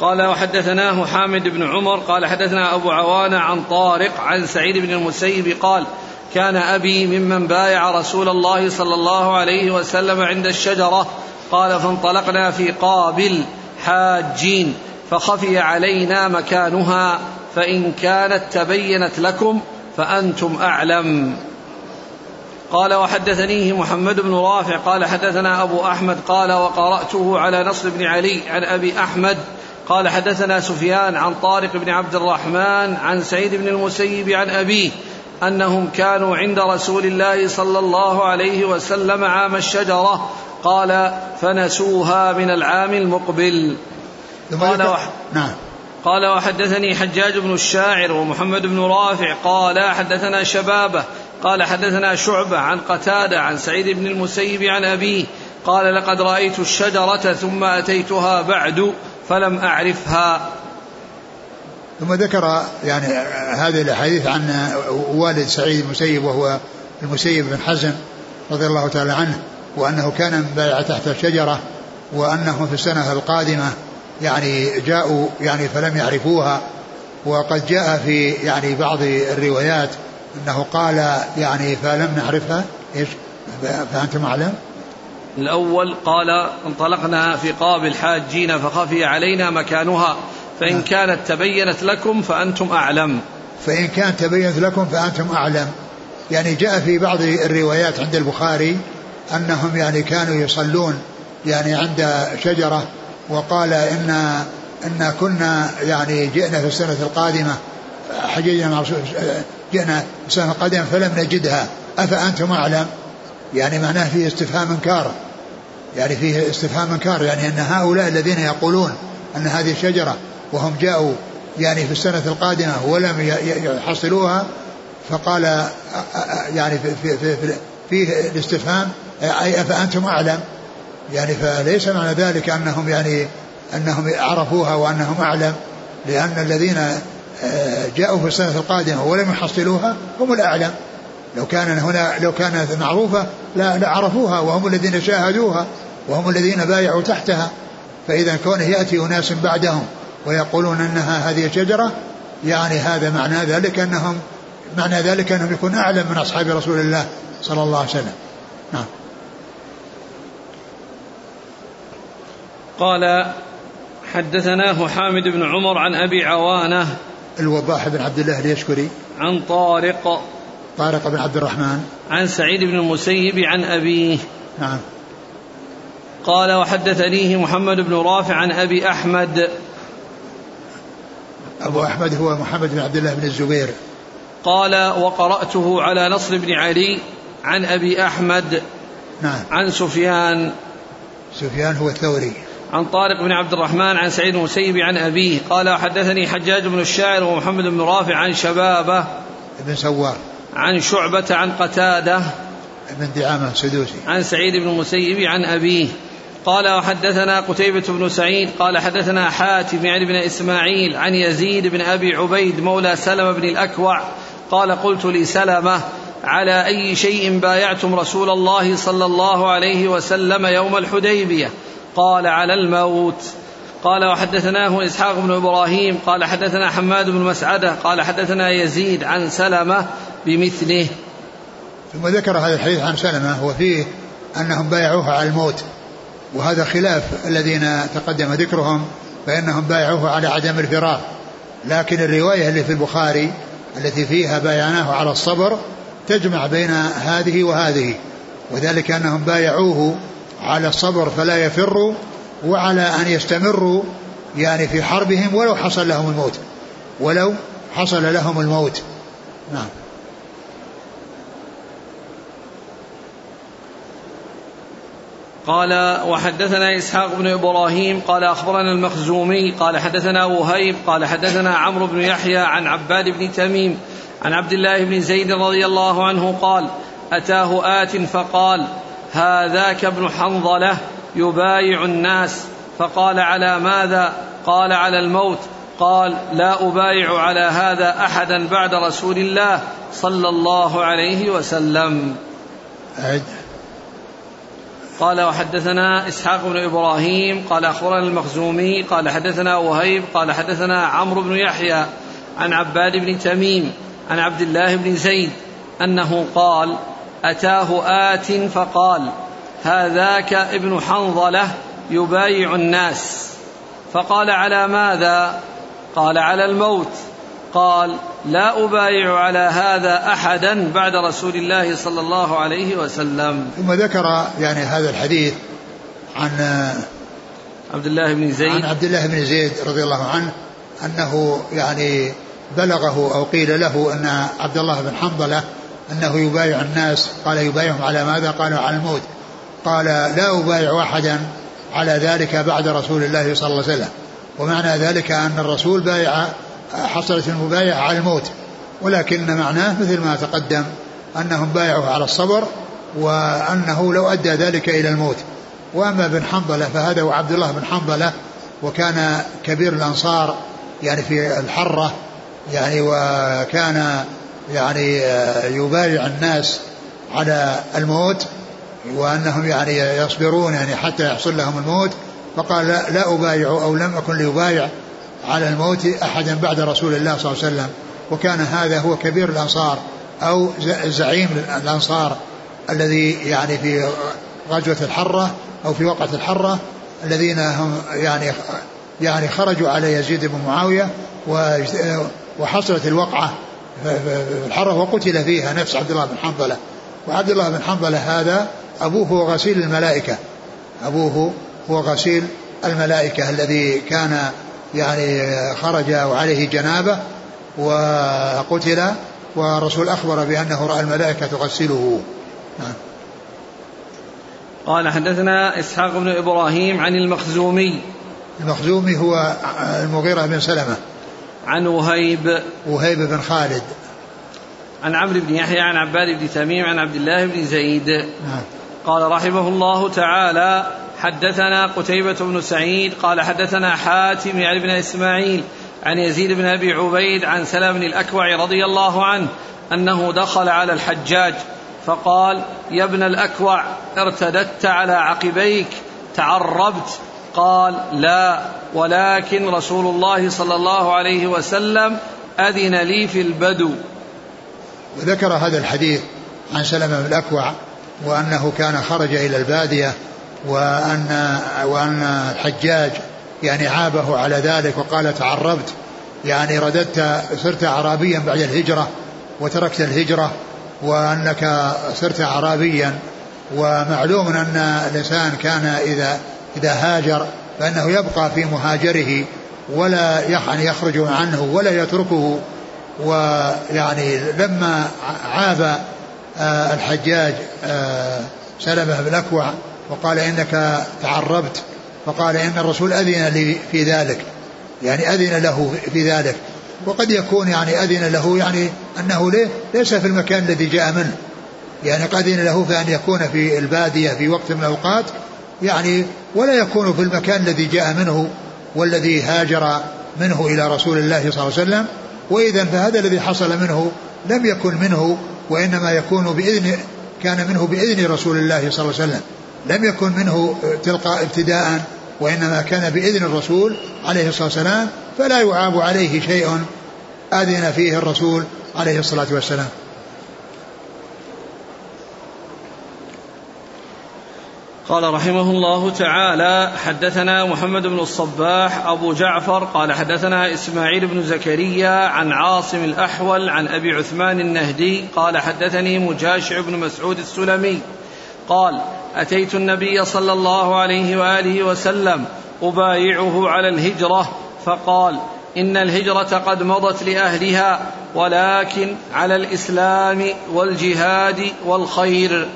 قال وحدثناه حامد بن عمر قال حدثنا أبو عوانة عن طارق عن سعيد بن المسيب قال كان أبي ممن بايع رسول الله صلى الله عليه وسلم عند الشجرة. قال فانطلقنا في قابل حاجين فخفي علينا مكانها فإن كانت تبينت لكم فأنتم أعلم. قال وحدثنيه محمد بن رافع قال حدثنا أبو أحمد قال وقرأته على نصر بن علي عن أبي أحمد قال حدثنا سفيان عن طارق بن عبد الرحمن عن سعيد بن المسيب عن أبيه أنهم كانوا عند رسول الله صلى الله عليه وسلم عام الشجرة قال فنسوها من العام المقبل. قال وح... نعم. قال وحدثني حجاج بن الشاعر ومحمد بن رافع قال حدثنا شبابة قال حدثنا شعبة عن قتادة عن سعيد بن المسيب عن أبيه قال لقد رأيت الشجرة ثم أتيتها بعد فلم أعرفها. ثم ذكر يعني هذه الأحاديث عن والد سعيد المسيب وهو المسيب بن حزم رضي الله تعالى عنه. وأنه كان بايع تحت الشجرة وأنه في السنة القادمة يعني جاءوا يعني فلم يعرفوها وقد جاء في يعني بعض الروايات أنه قال يعني فلم نعرفها. إيش؟ فأنتم أعلم؟ الأول قال انطلقنا في قابل حاجين فخفي علينا مكانها فإن نعم. كانت تبينت لكم فأنتم أعلم. فإن كانت تبينت لكم فأنتم أعلم. يعني جاء في بعض الروايات عند البخاري أنهم يعني كانوا يصلون يعني عند شجرة وقال إن إن كنا يعني جئنا في السنة القادمة حججنا جئنا السنة القادمة فلم نجدها. أفأنتم أعلم؟ يعني معناه فيه استفهام إنكار. يعني فيه استفهام إنكار يعني أن هؤلاء الذين يقولون أن هذه شجره وهم جاءوا يعني في السنة القادمة ولم يحصلوها فقال يعني في في في فيه الاستفهام أي افانتم أعلم؟ يعني فليس معنى ذلك أنهم يعني أنهم عرفوها وأنهم أعلم؟ لأن الذين آه، جاءوا في السنة القادمة ولم يحصلوها هم الأعلم. لو كان هنا لو كانت معروفة لا لعرفوها وهم الذين شاهدوها وهم الذين بايعوا تحتها. فإذا كونه يأتي أناس بعدهم ويقولون إنها هذه شجرة يعني هذا معنى ذلك أنهم معنى ذلك أنهم يكون أعلم من أصحاب رسول الله صلى الله عليه وسلم. نعم. قال حدثناه حامد بن عمر عن أبي عوانة الوضاح بن عبد الله اليشكري. عن طارق طارق بن عبد الرحمن. عن سعيد بن المسيب عن أبيه. نعم. قال وحدثنيه محمد بن رافع عن أبي أحمد. أبو أحمد هو محمد بن عبد الله بن الزبير. قال وقرأته على نصر بن علي عن أبي أحمد. نعم. عن سفيان. سفيان هو الثوري. عن طارق بن عبد الرحمن عن سعيد المسيب عن أبيه. قال حدثني حجاج بن الشاعر ومحمد بن رافع عن شبابه بن سوار. عن شعبة عن قتادة بن دعامة السدوسي. عن سعيد بن المسيب عن أبيه. قال وحدثنا قتيبة بن سعيد. قال حدثنا حاتم يعني بن إسماعيل عن يزيد بن أبي عبيد مولى سلمة بن الأكوع. قال قلت لسلمة على أي شيء بايعتم رسول الله صلى الله عليه وسلم يوم الحديبية؟ قال على الموت. قال وحدثناه إسحاق بن إبراهيم قال حدثنا حماد بن مسعدة قال حدثنا يزيد عن سلمة بمثله. ثم ذكر هذا الحديث عن سلمة وفيه أنهم بايعوه على الموت. وهذا خلاف الذين تقدم ذكرهم فإنهم بايعوه على عدم الفراق. لكن الرواية اللي في البخاري التي فيها بايعناه على الصبر تجمع بين هذه وهذه وذلك أنهم بايعوه على الصبر فلا يفروا وعلى أن يستمروا يعني في حربهم ولو حصل لهم الموت. ولو حصل لهم الموت. نعم. قال وحدثنا إسحاق بن إبراهيم قال أخبرنا المخزومي قال حدثنا وهيب قال حدثنا عمرو بن يحيى عن عباد بن تميم عن عبد الله بن زيد رضي الله عنه قال أتاه آت فقال هذاك ابن حنظلة يبايع الناس. فقال على ماذا؟ قال على الموت. قال لا أبايع على هذا أحدا بعد رسول الله صلى الله عليه وسلم. أعد. قال وحدثنا إسحاق بن إبراهيم قال أخبرنا المخزومي قال حدثنا وهيب قال حدثنا عمرو بن يحيى عن عباد بن تميم عن عبد الله بن زيد أنه قال أتاه آت فقال هذاك ابن حنظلة يبايع الناس. فقال على ماذا؟ قال على الموت. قال لا أبايع على هذا أحدا بعد رسول الله صلى الله عليه وسلم. ثم ذكر يعني هذا الحديث عن عبد الله بن زيد. عن عبد الله بن زيد رضي الله عنه أنه يعني بلغه أو قيل له أن عبد الله بن حنظلة أنه يبايع الناس. قال يبايعهم على ماذا؟ قالوا على الموت. قال لا أبايع أحدا على ذلك بعد رسول الله صلى الله عليه وسلم. ومعنى ذلك أن الرسول بايع حصلت المبايعة على الموت. ولكن معناه مثل ما تقدم أنهم بايعوا على الصبر وأنه لو أدى ذلك إلى الموت. وأما بن حنظلة فهذا هو عبد الله بن حنظلة وكان كبير الأنصار يعني في الحرة يعني وكان يعني يبايع الناس على الموت وأنهم يعني يصبرون يعني حتى يحصل لهم الموت. فقال لا, أبايع أو لم أكن لأبايع على الموت أحدا بعد رسول الله صلى الله عليه وسلم. وكان هذا هو كبير الأنصار أو زعيم الأنصار الذي يعني في غزوة الحرة أو في وقعة الحرة الذين هم يعني يعني خرجوا على يزيد بن معاوية وحصلت الوقعة في الحرة وقتل فيها نفس عبد الله بن حنظلة. وعبد الله بن حنظلة هذا أبوه هو غسيل الملائكة. أبوه هو غسيل الملائكة الذي كان يعني خرج وعليه جنابة وقتل والرسول أخبر بأنه رأى الملائكة تغسله. نعم. قال حدثنا إسحاق بن إبراهيم عن المخزومي. المخزومي هو المغيرة بن سلمة. عن وهيب. وهيب بن خالد. عن عمرو بن يحيى عن عباد بن تميم عن عبد الله بن زيد. نعم. قال رحمه الله تعالى حدثنا قتيبة بن سعيد قال حدثنا حاتم يعني بن إسماعيل عن يزيد بن أبي عبيد عن سلام بن الأكوع رضي الله عنه أنه دخل على الحجاج فقال يا ابن الأكوع ارتددت على عقبيك تعربت قال لا ولكن رسول الله صلى الله عليه وسلم أذن لي في البدو. وذكر هذا الحديث عن سلمة بن الأكوع وأنه كان خرج إلى البادية وأن وأن الحجاج يعني عابه على ذلك وقال تعربت يعني رددت صرت أعرابيا بعد الهجرة وتركت الهجرة وأنك صرت أعرابيا. ومعلوم أن الإنسان كان إذا إذا هاجر فإنه يبقى في مهاجره ولا يعني يخرج عنه ولا يتركه. ويعني لما عاب آه، الحجاج آه، سلمة بن الأكوع وقال إنك تعربت فقال إن الرسول أذن لي في ذلك. يعني أذن له في ذلك. وقد يكون يعني أذن له يعني أنه ليس في المكان الذي جاء منه. يعني قد أذن له فأن يكون في البادية في وقت من الأوقات يعني ولا يكون في المكان الذي جاء منه والذي هاجر منه إلى رسول الله صلى الله عليه وسلم. وإذا فهذا الذي حصل منه لم يكن منه وإنما يكون بإذن كان منه بإذن رسول الله صلى الله عليه وسلم. لم يكن منه تلقاء ابتداء وإنما كان بإذن الرسول عليه الصلاة والسلام. فلا يعاب عليه شيء أذن فيه الرسول عليه الصلاة والسلام. قال رحمه الله تعالى حدثنا محمد بن الصباح أبو جعفر قال حدثنا إسماعيل بن زكريا عن عاصم الأحول عن أبي عثمان النهدي قال حدثني مجاشع بن مسعود السلمي قال أتيت النبي صلى الله عليه وآله وسلم أبايعه على الهجرة فقال إن الهجرة قد مضت لأهلها ولكن على الإسلام والجهاد والخير.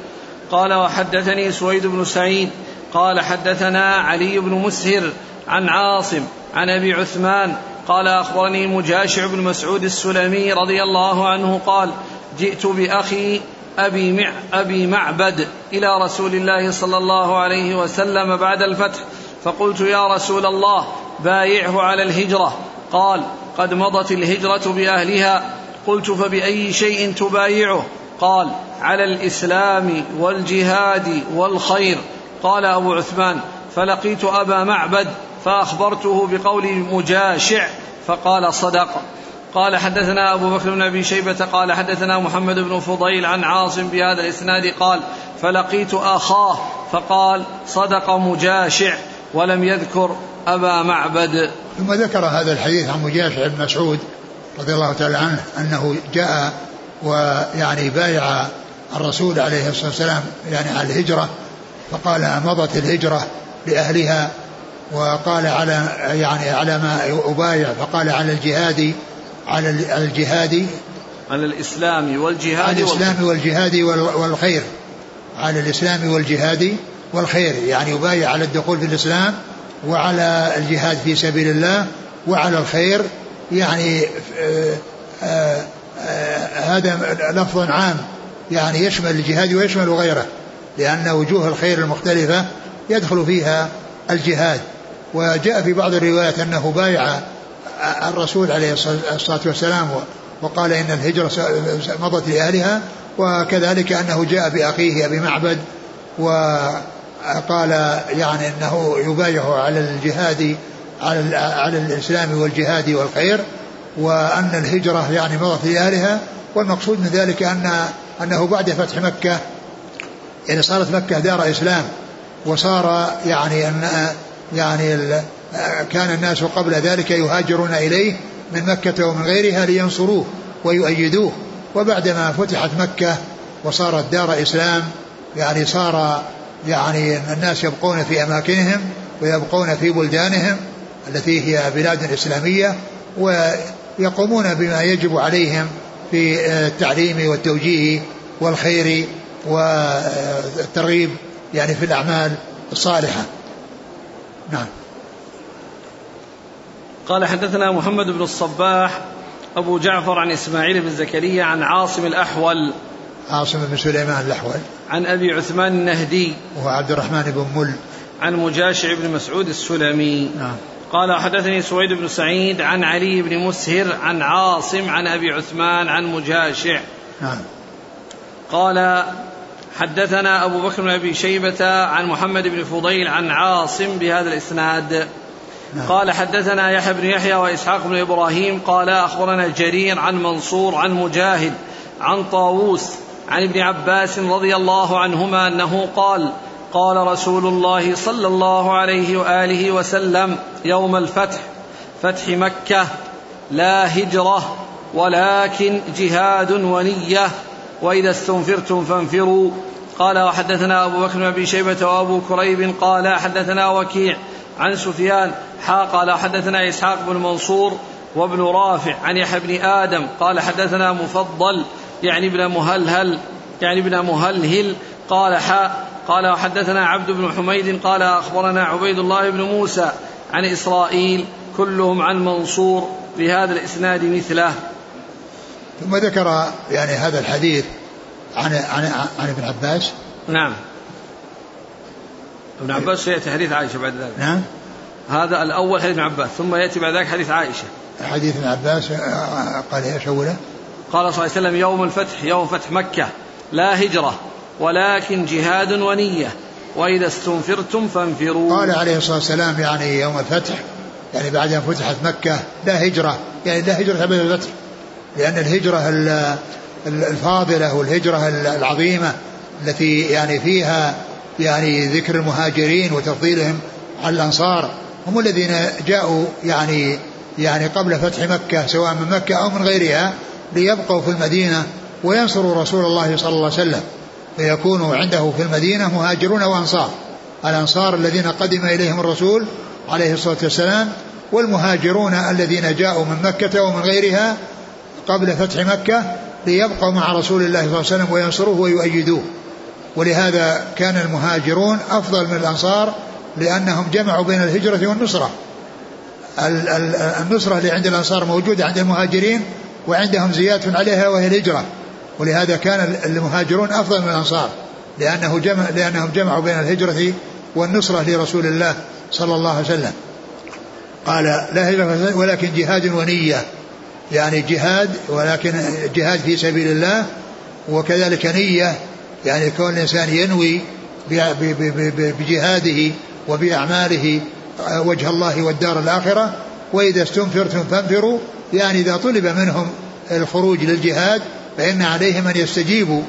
قال وحدثني سويد بن سعيد قال حدثنا علي بن مسهر عن عاصم عن أبي عثمان قال أخبرني مجاشع بن مسعود السلمي رضي الله عنه قال جئت بأخي أبي مع أبي معبد إلى رسول الله صلى الله عليه وسلم بعد الفتح فقلت يا رسول الله بايعه على الهجرة. قال قد مضت الهجرة بأهلها قلت فبأي شيء تبايعه؟ قال على الإسلام والجهاد والخير. قال أبو عثمان فلقيت أبا معبد فأخبرته بقول مجاشع فقال صدق. قال حدثنا أبو بكر بن أبي شيبة قال حدثنا محمد بن فضيل عن عاصم بهذا الإسناد قال فلقيت أخاه فقال صدق مجاشع ولم يذكر أبا معبد. ثم ذكر هذا الحديث عن مجاشع بن مسعود رضي الله تعالى عنه أنه جاء ويعني بايع الرسول عليه الصلاة والسلام يعني على الهجرة فقال مضت الهجرة لأهلها وقال على يعني على ما أبايع فقال على الجهاد على الجهاد على الإسلام والجهاد على الإسلام والجهاد والخير على الإسلام والجهاد والخير يعني يبايع على الدخول في الإسلام وعلى الجهاد في سبيل الله وعلى الخير يعني آآ آآ آآ هذا لفظ عام يعني يشمل الجهاد ويشمل غيره لأن وجوه الخير المختلفة يدخل فيها الجهاد. وجاء في بعض الروايات أنه بايع الرسول عليه الصلاة والسلام وقال إن الهجرة مضت لأهلها وكذلك أنه جاء بأخيه أبي معبد وقال يعني أنه يبايع على الجهاد على, على الإسلام والجهاد والخير. وأن الهجرة يعني مضت لأهلها والمقصود من ذلك أن أنه بعد فتح مكة يعني صارت مكة دار إسلام وصار يعني أن يعني كان الناس قبل ذلك يهاجرون إليه من مكة ومن غيرها لينصروه ويؤيدوه. وبعدما فتحت مكة وصارت دار إسلام يعني صار يعني الناس يبقون في أماكنهم ويبقون في بلدانهم التي هي بلاد إسلامية ويقومون بما يجب عليهم في التعليم والتوجيه والخير والترغيب يعني في الأعمال الصالحة. نعم. قال حدثنا محمد بن الصباح أبو جعفر عن إسماعيل بن زكريا عن عاصم الأحول. عاصم بن سليمان الأحول. عن أبي عثمان النهدي. وهو عبد الرحمن بن مل. عن مجاشع بن مسعود السلمي. نعم. قال حدثني سويد بن سعيد عن علي بن مسهر عن عاصم عن أبي عثمان عن مجاشع. نعم. قال حدثنا أبو بكر بن أبي شيبة عن محمد بن فضيل عن عاصم بهذا الإسناد. نعم. قال حدثنا يحيى بن يحيى وإسحاق بن إبراهيم قال أخبرنا جرير عن منصور عن مجاهد عن طاووس عن ابن عباس رضي الله عنهما أنه قال قال رسول الله صلى الله عليه وآله وسلم يوم الفتح فتح مكة لا هجرة ولكن جهاد ونية. وإذا استنفرتم فانفروا. قال وحدثنا أبو بكر بن أبي شيبة وأبو كريب قال حدثنا وكيع عن سفيان حا قال حدثنا إسحاق بن منصور وابن رافع عن يحيى بن آدم قال حدثنا مفضل يعني ابن مهلهل يعني ابن مهلهل قال حا قال وحدثنا عبد بن حميد قال أخبرنا عبيد الله بن موسى عن إسرائيل كلهم عن منصور بهذا الإسناد مثله. ثم ذكر يعني هذا الحديث عن عن عن ابن عباس. نعم. ابن عباس سيأتي حديث عائشة بعد ذلك. نعم. هذا الأول حديث ابن عباس ثم يأتي بعد ذلك حديث عائشة. حديث ابن عباس قال إيش أوله؟ قال صلى الله عليه وسلم يوم الفتح يوم فتح مكة لا هجرة. ولكن جهاد ونية. وإذا استنفرتم فانفروا. قال عليه الصلاة والسلام يعني يوم الفتح يعني بعد أن فتحت مكة لا هجرة. يعني لا هجرة بعد الفتح لأن الهجرة الفاضلة والهجرة العظيمة التي يعني فيها يعني ذكر المهاجرين وتفضيلهم على الأنصار هم الذين جاءوا يعني يعني قبل فتح مكة سواء من مكة أو من غيرها ليبقوا في المدينة وينصروا رسول الله صلى الله عليه وسلم. فيكونوا عنده في المدينة مهاجرون وأنصار. الأنصار الذين قدم إليهم الرسول عليه الصلاة والسلام والمهاجرون الذين جاءوا من مكة ومن غيرها قبل فتح مكة ليبقوا مع رسول الله صلى الله عليه وسلم وينصروه ويؤيدوه. ولهذا كان المهاجرون أفضل من الأنصار لأنهم جمعوا بين الهجرة والنصرة. النصرة اللي عند الأنصار موجودة عند المهاجرين وعندهم زيادة عليها وهي الهجرة. ولهذا كان المهاجرون أفضل من الأنصار لأنه جمع لأنهم جمعوا بين الهجرة والنصرة لرسول الله صلى الله عليه وسلم. قال لا هجرة ولكن جهاد ونية. يعني جهاد ولكن جهاد في سبيل الله وكذلك نية يعني كون الإنسان ينوي بجهاده وبأعماله وجه الله والدار الآخرة. وإذا استنفرتم فانفروا يعني إذا طلب منهم الخروج للجهاد فإن عليهم أن يستجيبوا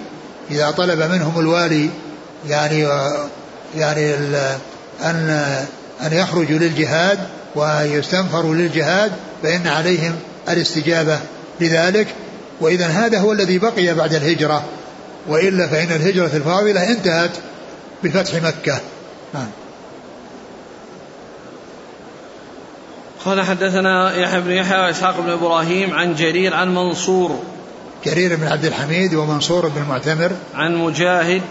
إذا طلب منهم الوالي يعني يعني أن أن يخرجوا للجهاد ويستنفروا للجهاد فإن عليهم الاستجابة لذلك. وإذا هذا هو الذي بقي بعد الهجرة. وإلا فإن الهجرة الفاضلة انتهت بفتح مكة. نعم. قال حدثنا يحيى بن يحيى وإسحاق بن إبراهيم عن جرير عن منصور جرير بن عبد الحميد ومنصور بن المعتمر. عن مجاهد.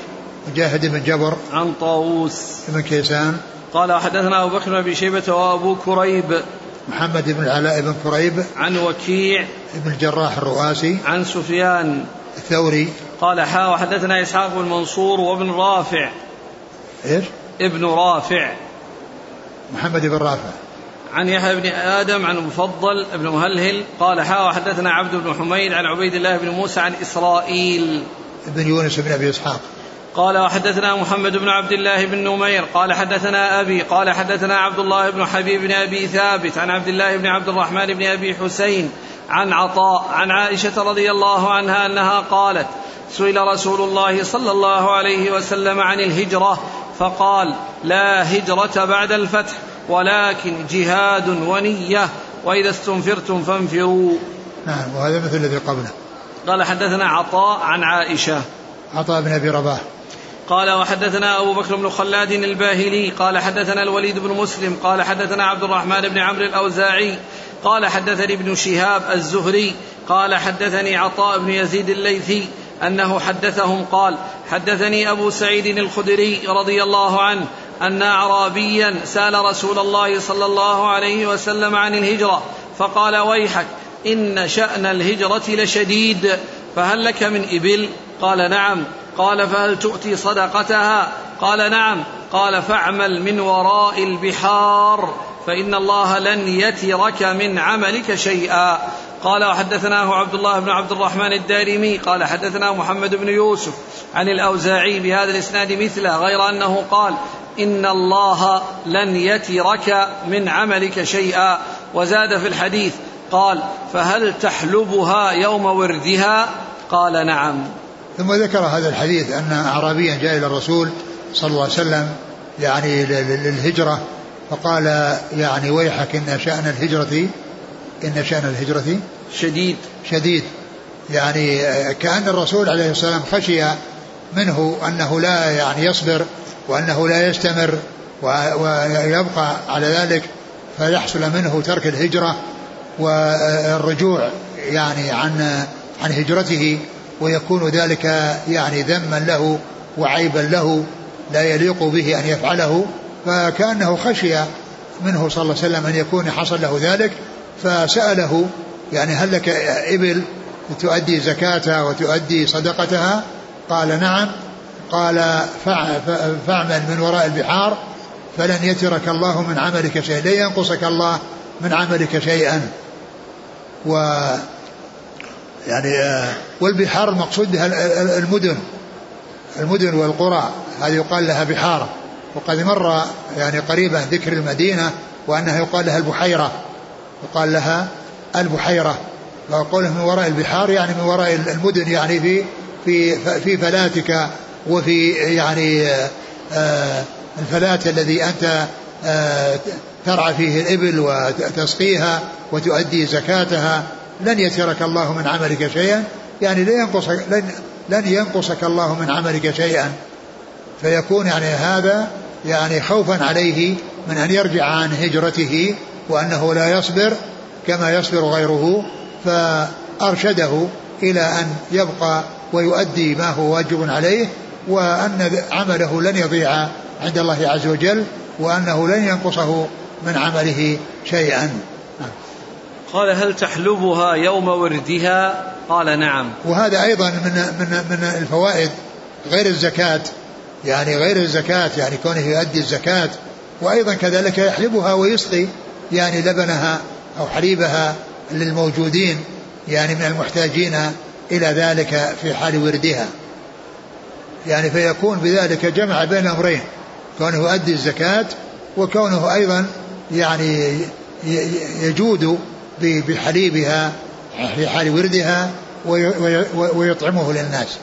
مجاهد بن جبر. عن طاووس. بن كيسان. قال حدثنا أبو بكر بن أبي شيبة وأبو كريب. محمد بن العلاء بن كريب. عن وكيع. بن الجراح الرؤاسي. عن سفيان. الثوري. قال حا وحدثنا إسحاق بن منصور وابن رافع. إيش؟ ابن رافع. محمد بن رافع. عن يحيى بن آدم عن مفضل بن مهلهل قال حا وحدثنا عبد بن حميد عن عبيد الله بن موسى عن إسرائيل. بن يونس بن أبي إسحاق. قال وحدثنا محمد بن عبد الله بن نمير. قال حدثنا أبي. قال حدثنا عبد الله بن حبيب بن أبي ثابت عن عبد الله بن عبد الرحمن بن أبي حسين عن عطاء عن عائشة رضي الله عنها أنها قالت سئل رسول الله صلى الله عليه وسلم عن الهجرة فقال لا هجرة بعد الفتح ولكن جهاد ونية وإذا استنفرتم فانفروا. نعم وهذا مثل الذي قبله. قال حدثنا عطاء عن عائشة. عطاء بن أبي رباح. قال وحدثنا أبو بكر بن خلاد الباهلي. قال حدثنا الوليد بن مسلم. قال حدثنا عبد الرحمن بن عمرو الأوزاعي. قال حدثني ابن شهاب الزهري. قال حدثني عطاء بن يزيد الليثي أنه حدثهم. قال حدثني أبو سعيد الخدري رضي الله عنه أن أعرابيا سأل رسول الله صلى الله عليه وسلم عن الهجرة فقال ويحك إن شأن الهجرة لشديد فهل لك من إبل؟ قال نعم. قال فهل تؤتي صدقتها؟ قال نعم. قال فاعمل من وراء البحار فإن الله لن يترك من عملك شيئا. قال وحدثناه عبد الله بن عبد الرحمن الدارمي. قال حدثنا محمد بن يوسف عن الأوزاعي بهذا الإسناد مثله غير أنه قال إن الله لن يترك من عملك شيئا. وزاد في الحديث قال فهل تحلبها يوم وردها؟ قال نعم. ثم ذكر هذا الحديث أن أعرابيا جاء إلى الرسول صلى الله عليه وسلم يعني للهجرة فقال يعني ويحك إن شأن الهجرة إن شأن الهجرة شديد. شديد. يعني كأن الرسول عليه السلام خشي منه أنه لا يعني يصبر وأنه لا يستمر ويبقى على ذلك فيحصل منه ترك الهجرة والرجوع يعني عن عن هجرته ويكون ذلك يعني ذما له وعيبا له لا يليق به أن يفعله. فكأنه خشي منه صلى الله عليه وسلم أن يكون حصل له ذلك فسأله يعني هل لك إبل تؤدي زكاتها وتؤدي صدقتها؟ قال نعم. قال فاعمل من وراء البحار فلن يترك الله من عملك شيئا لن ينقصك الله من عملك شيئا. و يعني آه، والبحار المقصود بها المدن المدن والقرى هذه يقال لها بحار وقد مر يعني قريبا ذكر المدينة وأنها يقال لها البحيرة. يقال لها البحيرة. وقوله من وراء البحار يعني من وراء المدن يعني في في في فلاتك وفي يعني آه، آه، الفلات الذي أنت ترعى فيه الإبل وتسقيها وتؤدي زكاتها لن يترك الله من عملك شيئا. يعني لن ينقصك لن, لن ينقصك الله من عملك شيئا. فيكون يعني هذا يعني خوفا عليه من أن يرجع عن هجرته وأنه لا يصبر كما يصبر غيره. فأرشده إلى أن يبقى ويؤدي ما هو واجب عليه. وأن عمله لن يضيع عند الله عز وجل وأنه لن ينقصه من عمله شيئا. قال هل تحلبها يوم وردها؟ قال نعم. وهذا أيضا من, من, من الفوائد غير الزكاة. يعني غير الزكاة يعني كونه يؤدي الزكاة. وأيضا كذلك يحلبها ويسقي يعني لبنها أو حليبها للموجودين يعني من المحتاجين إلى ذلك في حال وردها. يعني فيكون بذلك جمع بين الأمرين كونه يؤدي الزكاة وكونه أيضا يعني يجود بحليبها في حال وردها ويطعمه للناس.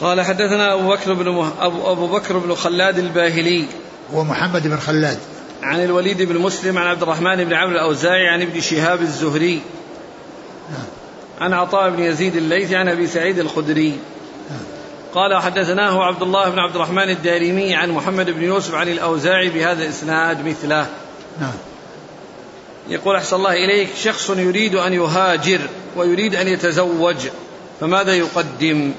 قال حدثنا أبو بكر بن مه... أبو, أبو بكر بن خلاد الباهلي. ومحمد بن خلاد. عن الوليد بن مسلم عن عبد الرحمن بن عمرو الأوزاعي عن ابن شهاب الزهري. عن عطاء بن يزيد الليثي عن أبي سعيد الخدري. قال حدثناه عبد الله بن عبد الرحمن الدارمي عن محمد بن يوسف عن الأوزاعي بهذا الإسناد مثله. نعم. يقول أحسن الله إليك شخص يريد أن يهاجر ويريد أن يتزوج فماذا يقدم؟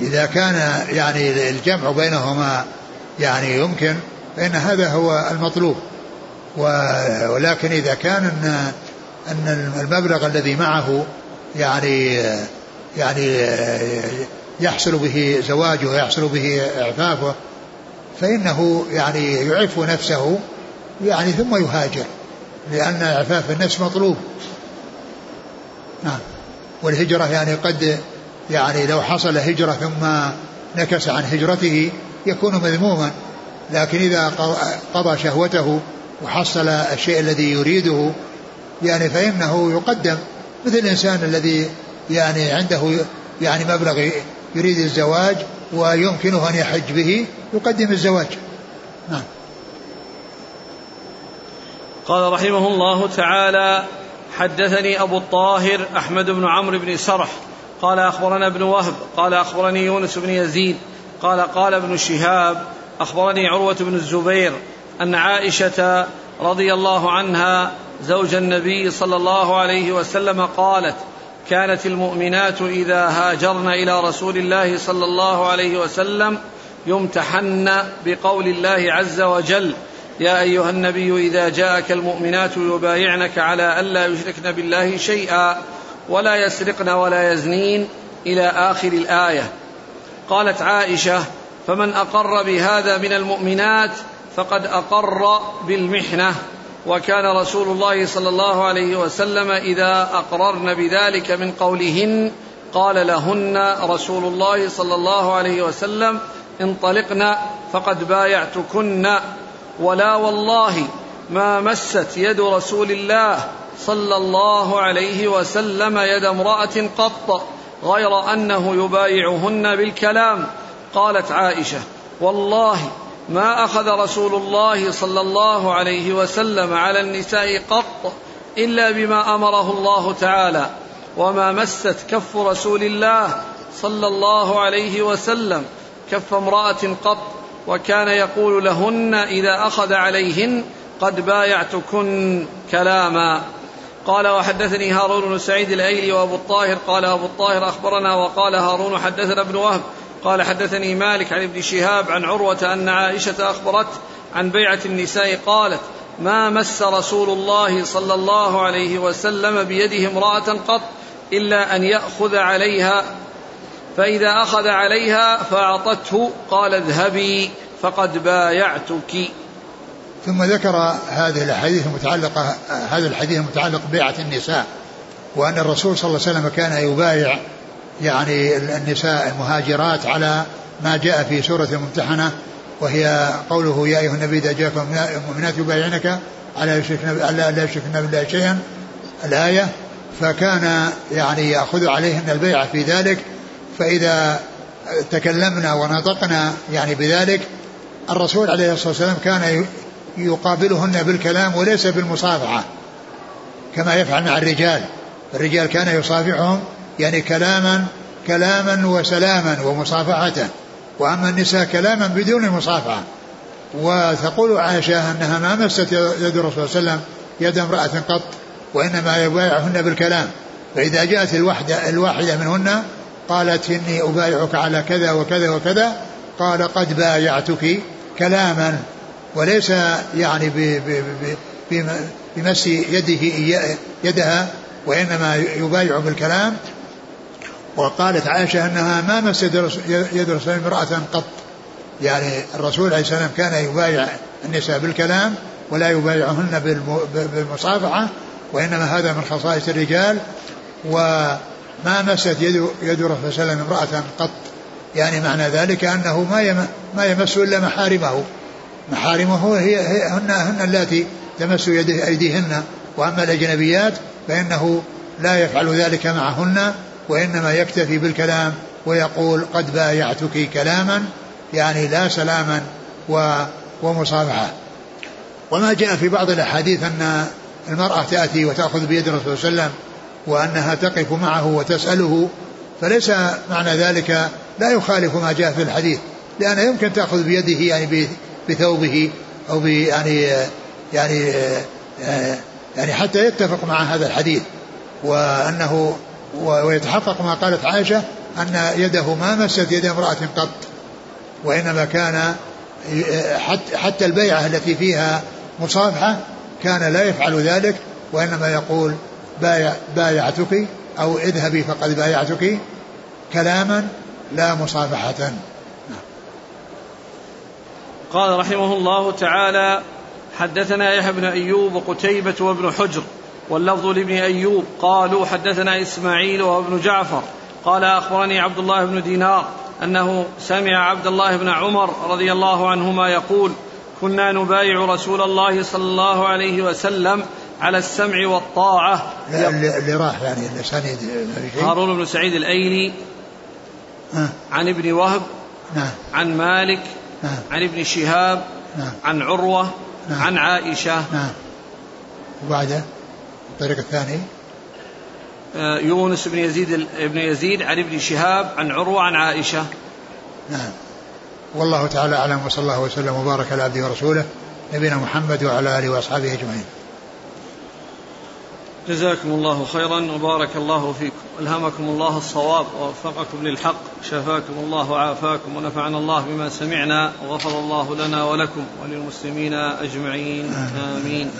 إذا كان يعني الجمع بينهما يعني يمكن فإن هذا هو المطلوب. ولكن إذا كان أن أن المبلغ الذي معه يعني يعني يحصل به زواجه ويحصل به إعفافه فإنه يعني يعف نفسه يعني ثم يهاجر لأن إعفاف النفس مطلوب. نعم. والهجرة يعني قد يعني لو حصل هجرة ثم نكس عن هجرته يكون مذموما لكن إذا قضى شهوته وحصل الشيء الذي يريده يعني فإنه يقدم مثل الإنسان الذي يعني عنده يعني مبلغ يريد الزواج ويمكنه أن يحج به يقدم الزواج. نعم. قال رحمه الله تعالى حدثني أبو الطاهر أحمد بن عمرو بن سرح قال أخبرنا ابن وهب قال أخبرني يونس بن يزيد قال قال ابن شهاب أخبرني عروة بن الزبير أن عائشة رضي الله عنها زوج النبي صلى الله عليه وسلم قالت كانت المؤمنات إذا هاجرن إلى رسول الله صلى الله عليه وسلم يمتحن بقول الله عز وجل يا أيها النبي إذا جاءك المؤمنات يبايعنك على الا يشركن بالله شيئا ولا يسرقن ولا يزنين إلى آخر الآية. قالت عائشة فمن أقر بهذا من المؤمنات فقد أقر بالمحنة وكان رسول الله صلى الله عليه وسلم إذا أقررن بذلك من قولهن قال لهن رسول الله صلى الله عليه وسلم انطلقن فقد بايعتكن ولا والله ما مست يد رسول الله صلى الله عليه وسلم يد امرأة قط غير أنه يبايعهن بالكلام. قالت عائشة والله ما أخذ رسول الله صلى الله عليه وسلم على النساء قط إلا بما أمره الله تعالى وما مست كف رسول الله صلى الله عليه وسلم كف امرأة قط وكان يقول لهن إذا أخذ عليهن قد بايعتكن كلاما. قال وحدثني هارون بن سعيد الأيلي وأبو الطاهر قال أبو الطاهر أخبرنا وقال هارون حدثنا ابن وهب قال حدثني مالك عن ابن شهاب عن عروة أن عائشة أخبرت عن بيعة النساء قالت ما مس رسول الله صلى الله عليه وسلم بيده امرأة قط إلا أن يأخذ عليها فإذا أخذ عليها فأعطته قال اذهبي فقد بايعتك. ثم ذكر هذه الأحاديث المتعلقة هذا الحديث المتعلق ببيعة النساء وأن الرسول صلى الله عليه وسلم كان يبايع يعني النساء المهاجرات على ما جاء في سورة الممتحنة وهي قوله يا أيها النبي إذا جاءكم المؤمنات يبايعنك على لا يشركن بالله شيئا الآية. فكان يعني يأخذ عليهن البيعة في ذلك فإذا تكلمنا ونطقنا يعني بذلك الرسول عليه الصلاة والسلام كان يقابلهن بالكلام وليس بالمصافحة كما يفعل مع الرجال. الرجال كان يصافحهم يعني كلاما كلاما وسلاما ومصافحة. وأما النساء كلاما بدون المصافحة وتقول عائشة أنها ما مست يد الرسول صلى الله عليه وسلم يد امرأة قط وإنما يبايعهن بالكلام. فإذا جاءت الوحدة الواحدة منهن قالت إني أبايعك على كذا وكذا وكذا قال قد بايعتك كلاما. وليس يعني بمس يده يدها وإنما يبايع بالكلام وقالت عائشة أنها ما مس يد الرسول امرأة قط. يعني الرسول عليه السلام كان يبايع النساء بالكلام ولا يبايعهن بالمصافحة وإنما هذا من خصائص الرجال. وما مست يد يد صلى الله امرأة قط. يعني معنى ذلك أنه ما ما يمس إلا محارمه. محارمه هي, هي هن هن اللاتي تمس يده أيديهن. وأما الأجنبيات فإنه لا يفعل ذلك معهن. وإنما يكتفي بالكلام ويقول قد بايعتك كلاما يعني لا سلاما ومصافحة وما جاء في بعض الأحاديث أن المرأة تأتي وتأخذ بيد الرسول صلى الله عليه وسلم وأنها تقف معه وتسأله فليس معنى ذلك لا يخالف ما جاء في الحديث لأنها يمكن تأخذ بيده يعني بثوبه أو يعني يعني يعني حتى يتفق مع هذا الحديث وأنه ويتحقق ما قالت عائشة أن يده ما مست يد امرأة قط وإنما كان حتى البيعة التي فيها مصافحة كان لا يفعل ذلك وإنما يقول بايع بايعتك أو اذهبي فقد بايعتك كلاما لا مصافحة. قال رحمه الله تعالى حدثنا يحيى بن أيوب وقتيبة وابن حجر واللفظ لابن أيوب قالوا حدثنا إسماعيل وابن جعفر قال أخبرني عبد الله بن دينار أنه سمع عبد الله بن عمر رضي الله عنهما يقول كنا نبايع رسول الله صلى الله عليه وسلم على السمع والطاعة. اللي راح يعني الأسانيد هارون بن سعيد الأيلي. عن ابن وهب نعم عن مالك نعم عن ابن شهاب نعم عن عروة نعم عن عائشة. نعم وبعده؟ الطريق الثاني. آه، يونس بن يزيد بن يزيد عن ابن شهاب عن عروة عن عائشة. نعم. والله تعالى أعلم وصلى الله وسلم وبارك على عبده ورسوله نبينا محمد وعلى آله وأصحابه أجمعين. جزاكم الله خيرا وبارك الله فيكم. ألهمكم الله الصواب ووفقكم للحق. شفاكم الله وعافاكم ونفعنا الله بما سمعنا وغفر الله لنا ولكم وللمسلمين أجمعين. آمين.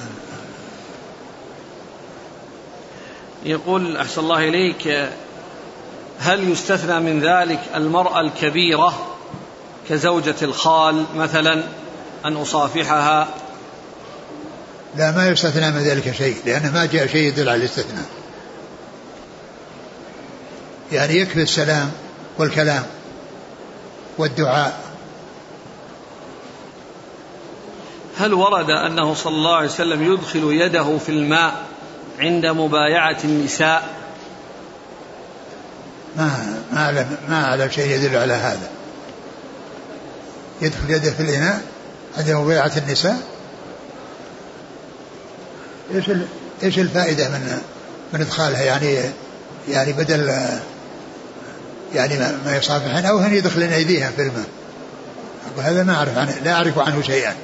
يقول أحسن الله إليك هل يستثنى من ذلك المرأة الكبيرة كزوجة الخال مثلا أن أصافحها؟ لا ما يستثنى من ذلك شيء لأنه ما جاء شيء يدل على الاستثناء. يعني يكفي السلام والكلام والدعاء. هل ورد أنه صلى الله عليه وسلم يدخل يده في الماء عند مبايعة النساء. ما ما أعلم ما أعلم شيء يدل على هذا. يدخل يده في الإناء عند مبايعة النساء. إيش إيش الفائدة من من إدخالها؟ يعني يعني بدل يعني ما يصافحن أو هن يدخلن أيديها في الماء. هذا ما أعرف عنه لا أعرف عنه شيئا.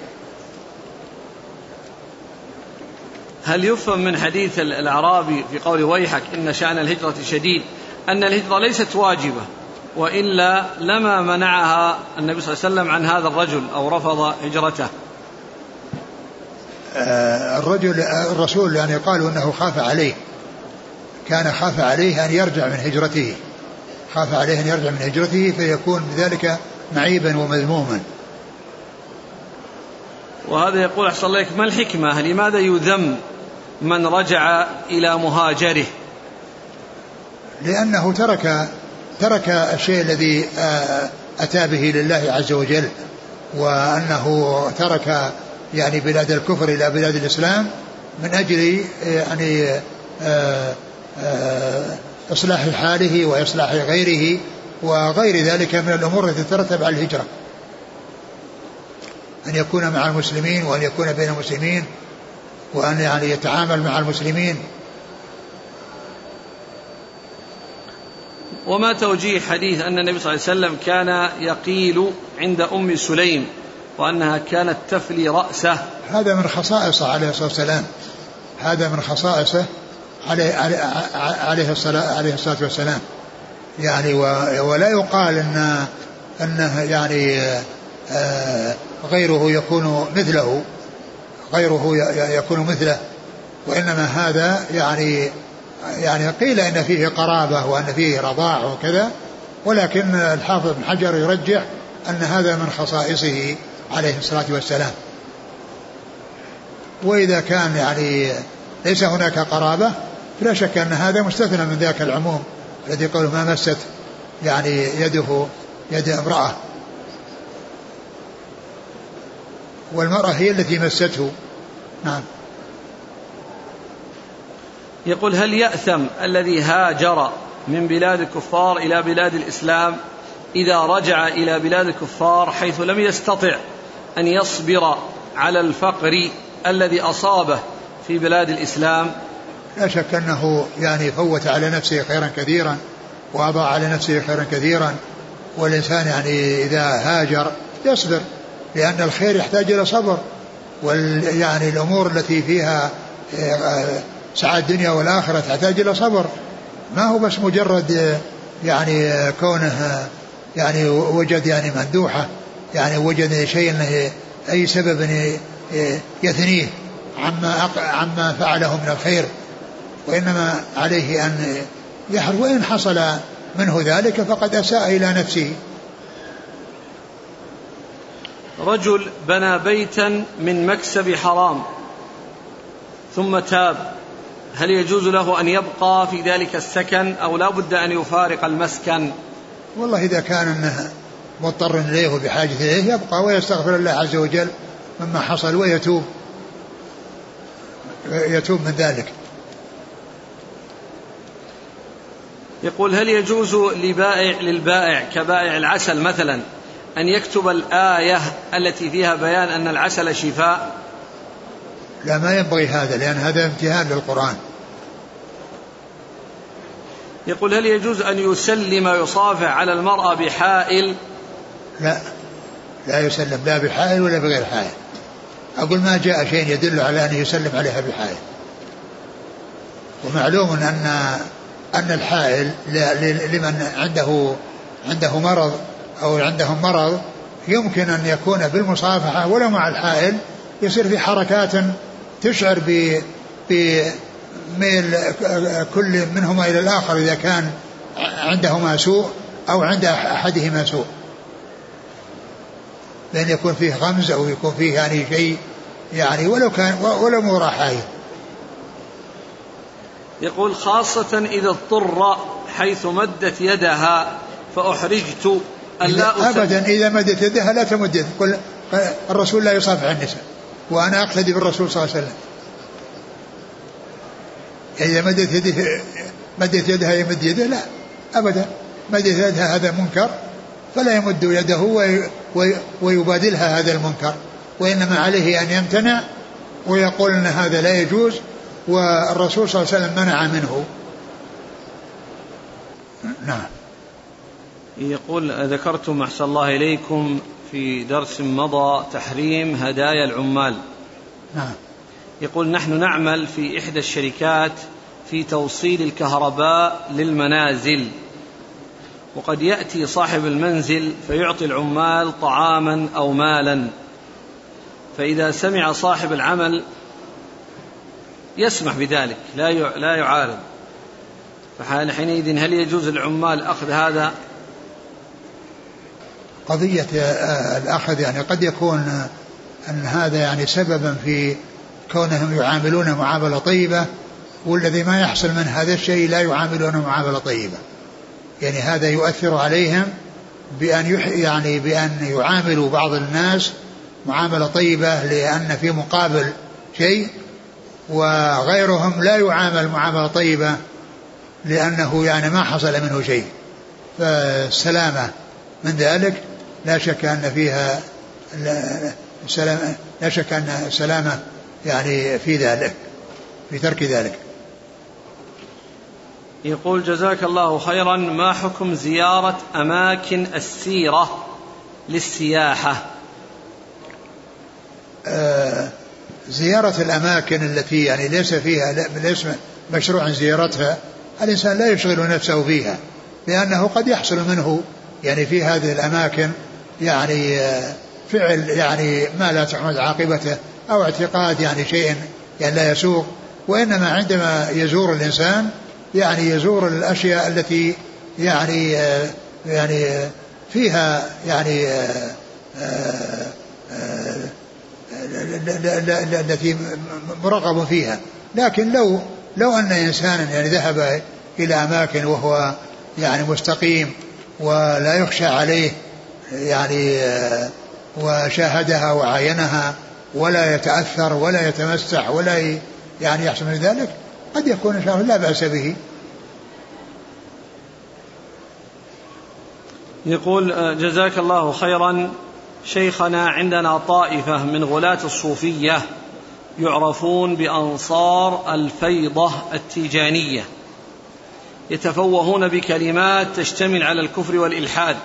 هل يفهم من حديث الأعرابي في قول ويحك إن شأن الهجرة شديد؟ أن الهجرة ليست واجبة وإلا لما منعها النبي صلى الله عليه وسلم عن هذا الرجل أو رفض هجرته. آه، الرجل الرسول يعني قالوا إنه خاف عليه كان خاف عليه أن يرجع من هجرته خاف عليه أن يرجع من هجرته فيكون بذلك معيبا ومذموما. وهذا يقول أحسن الله ما الحكمة؟ لماذا يذم من رجع إلى مهاجره؟ لأنه ترك ترك الشيء الذي آه، أتى به لله عز وجل وأنه ترك يعني بلاد الكفر إلى بلاد الإسلام من أجل يعني آه، آه، إصلاح حاله وإصلاح غيره وغير ذلك من الأمور التي تترتب على الهجرة. أن يكون مع المسلمين وأن يكون بين المسلمين وأن يعني يتعامل مع المسلمين. وما توجيه حديث أن النبي صلى الله عليه وسلم كان يقيل عند أم سليم وأنها كانت تفلي رأسه. هذا من خصائصه عليه الصلاة والسلام. هذا من خصائصه عليه, عليه, الصلاة, عليه الصلاة والسلام. يعني ولا يقال أن أنه يعني آه، غيره يكون مثله غيره يكون مثله وإنما هذا يعني يعني قيل إن فيه قرابة وأن فيه رضاع وكذا ولكن الحافظ بن حجر يرجح أن هذا من خصائصه عليه الصلاة والسلام. وإذا كان يعني ليس هناك قرابة فلا شك أن هذا مستثنى من ذاك العموم الذي قال ما مست يعني يده يد امرأة. والمرأة هي التي مسته. نعم. يقول هل يأثم الذي هاجر من بلاد الكفار إلى بلاد الإسلام إذا رجع إلى بلاد الكفار حيث لم يستطع أن يصبر على الفقر الذي أصابه في بلاد الإسلام؟ لا شك أنه يعني فوت على نفسه خيرا كثيرا وأضاع على نفسه خيرا كثيرا والإنسان يعني إذا هاجر يصبر. لأن الخير يحتاج إلى صبر وال يعني الأمور التي فيها آه، سعادة الدنيا والآخرة تحتاج إلى صبر. ما هو بس مجرد يعني كونه يعني وجد يعني مندوحة يعني وجد شيء أي سبب يثنيه عما عما فعله من الخير. وإنما عليه أن يحرص وإن حصل منه ذلك فقد أساء إلى نفسه. رجل بنى بيتا من مكسب حرام ثم تاب. هل يجوز له أن يبقى في ذلك السكن أو لا بد أن يفارق المسكن؟ والله إذا كان مضطر إليه وبحاجة إليه يبقى ويستغفر الله عز وجل مما حصل ويتوب. يتوب من ذلك. يقول هل يجوز لبائع للبائع كبائع العسل مثلا أن يكتب الآية التي فيها بيان أن العسل شفاء. لا ما ينبغي هذا لأن هذا امتهان للقرآن. يقول هل يجوز أن يسلم يصافح على المرأة بحائل؟ لا لا يسلم لا بحائل ولا بغير حائل. أقول ما جاء شيء يدل على أن يسلم عليها بحائل. ومعلوم أن أن الحائل لمن عنده عنده مرض أو عندهم مرض يمكن أن يكون بالمصافحة ولو مع الحائل يصير في حركات تشعر بميل كل منهما إلى الآخر إذا كان عندهما سوء أو عند أحدهما سوء. لأن يكون فيه غمز أو يكون فيه يعني شيء يعني ولو كان ولو مو راحاية يقول خاصة إذا اضطر حيث مدت يدها فأحرجت ألا أبدا إذا مدت يدها لا تمد يدها الرسول لا يصافح النساء وأنا أقتدي بالرسول صلى الله عليه وسلم. إذا مدت يده مدت يدها يمد يده لا أبدا. مدت يدها هذا منكر فلا يمد يده ويبادلها هذا المنكر. وإنما عليه أن يمتنع ويقول أن هذا لا يجوز والرسول صلى الله عليه وسلم منع منه. نعم. يقول ذكرتم أحسن الله إليكم في درس مضى تحريم هدايا العمال. نعم. يقول نحن نعمل في إحدى الشركات في توصيل الكهرباء للمنازل وقد يأتي صاحب المنزل فيعطي العمال طعاما أو مالا فإذا سمع صاحب العمل يسمح بذلك لا لا يعارض. فحينئذ هل يجوز للعمال أخذ هذا؟ قضية آه، الأخذ يعني قد يكون أن هذا يعني سببا في كونهم يعاملون معاملة طيبة والذي ما يحصل من هذا الشيء لا يعاملون معاملة طيبة. يعني هذا يؤثر عليهم بأن يعني بأن يعاملوا بعض الناس معاملة طيبة لأن في مقابل شيء وغيرهم لا يعامل معاملة طيبة لأنه يعني ما حصل منه شيء. فالسلامة من ذلك. لا شك أن فيها لا شك أن السلامة يعني في ذلك في ترك ذلك. يقول جزاك الله خيرا ما حكم زيارة أماكن السيرة للسياحة؟ آه زيارة الأماكن التي يعني ليس فيها ليس مشروع زيارتها الإنسان لا يشغل نفسه فيها لأنه قد يحصل منه يعني في هذه الأماكن يعني فعل يعني ما لا تحمد عاقبته أو اعتقاد يعني شيء يعني لا يسوق وإنما عندما يزور الإنسان يعني يزور الأشياء التي يعني يعني فيها يعني التي مرغب فيها. لكن لو لو أن إنسانا يعني ذهب إلى أماكن وهو يعني مستقيم ولا يخشى عليه يعني وشاهدها وعاينها ولا يتأثر ولا يتمسح ولا يعني يحصل من ذلك قد يكون إن شاء الله لا بأس به. يقول آه، جزاك الله خيرا. شيخنا عندنا طائفة من غلاة الصوفية يعرفون بأنصار الفيضة التيجانية يتفوهون بكلمات تشتمل على الكفر والإلحاد.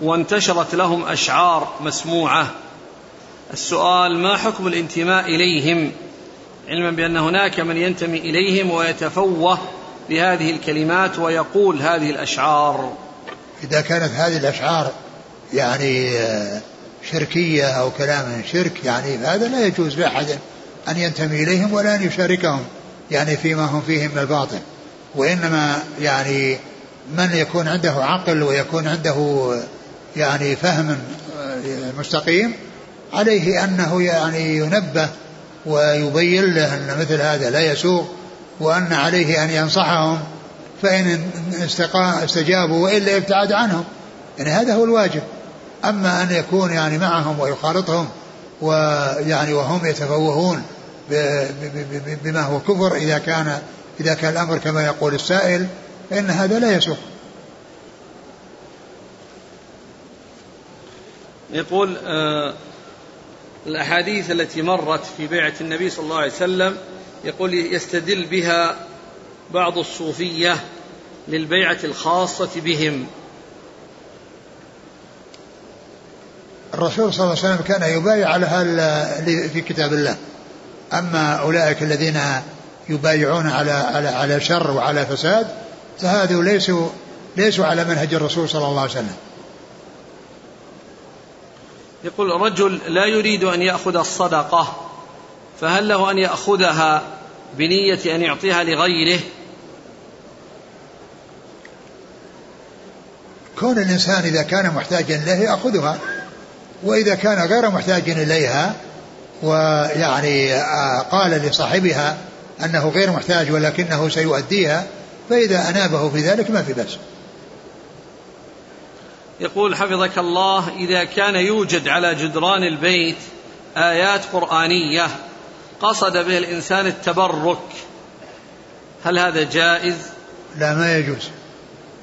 وانتشرت لهم أشعار مسموعة. السؤال ما حكم الانتماء إليهم؟ علما بأن هناك من ينتمي إليهم ويتفوه بهذه الكلمات ويقول هذه الأشعار. إذا كانت هذه الأشعار يعني آه، شركية أو كلام شرك يعني هذا لا يجوز لأحد أن ينتمي إليهم ولا أن يشاركهم يعني فيما هم فيه من الباطل. وإنما يعني من يكون عنده عقل ويكون عنده يعني فهم مستقيم عليه أنه يعني ينبه ويبين له أن مثل هذا لا يسوق وأن عليه أن ينصحهم فإن استجابوا وإلا يبتعد عنهم. يعني هذا هو الواجب. أما أن يكون يعني معهم ويخالطهم ويعني وهم يتفوهون بما هو كفر إذا كان إذا كان الأمر كما يقول السائل فإن هذا لا يسوق يقول آه الأحاديث التي مرت في بيعة النبي صلى الله عليه وسلم يقول يستدل بها بعض الصوفية للبيعة الخاصة بهم. الرسول صلى الله عليه وسلم كان يبايع على في كتاب الله. أما أولئك الذين يبايعون على على على شر وعلى فساد فهذو ليسوا ليسوا على منهج الرسول صلى الله عليه وسلم. يقول رجل لا يريد أن يأخذ الصدقة فهل له أن يأخذها بنية أن يعطيها لغيره؟ كون الإنسان إذا كان محتاجا إليه يأخذها وإذا كان غير محتاج إليها ويعني آه، قال لصاحبها أنه غير محتاج ولكنه سيؤديها فإذا أنابه في ذلك ما في بأس. يقول حفظك الله إذا كان يوجد على جدران البيت آيات قرآنية قصد به الإنسان التبرك هل هذا جائز؟ لا ما يجوز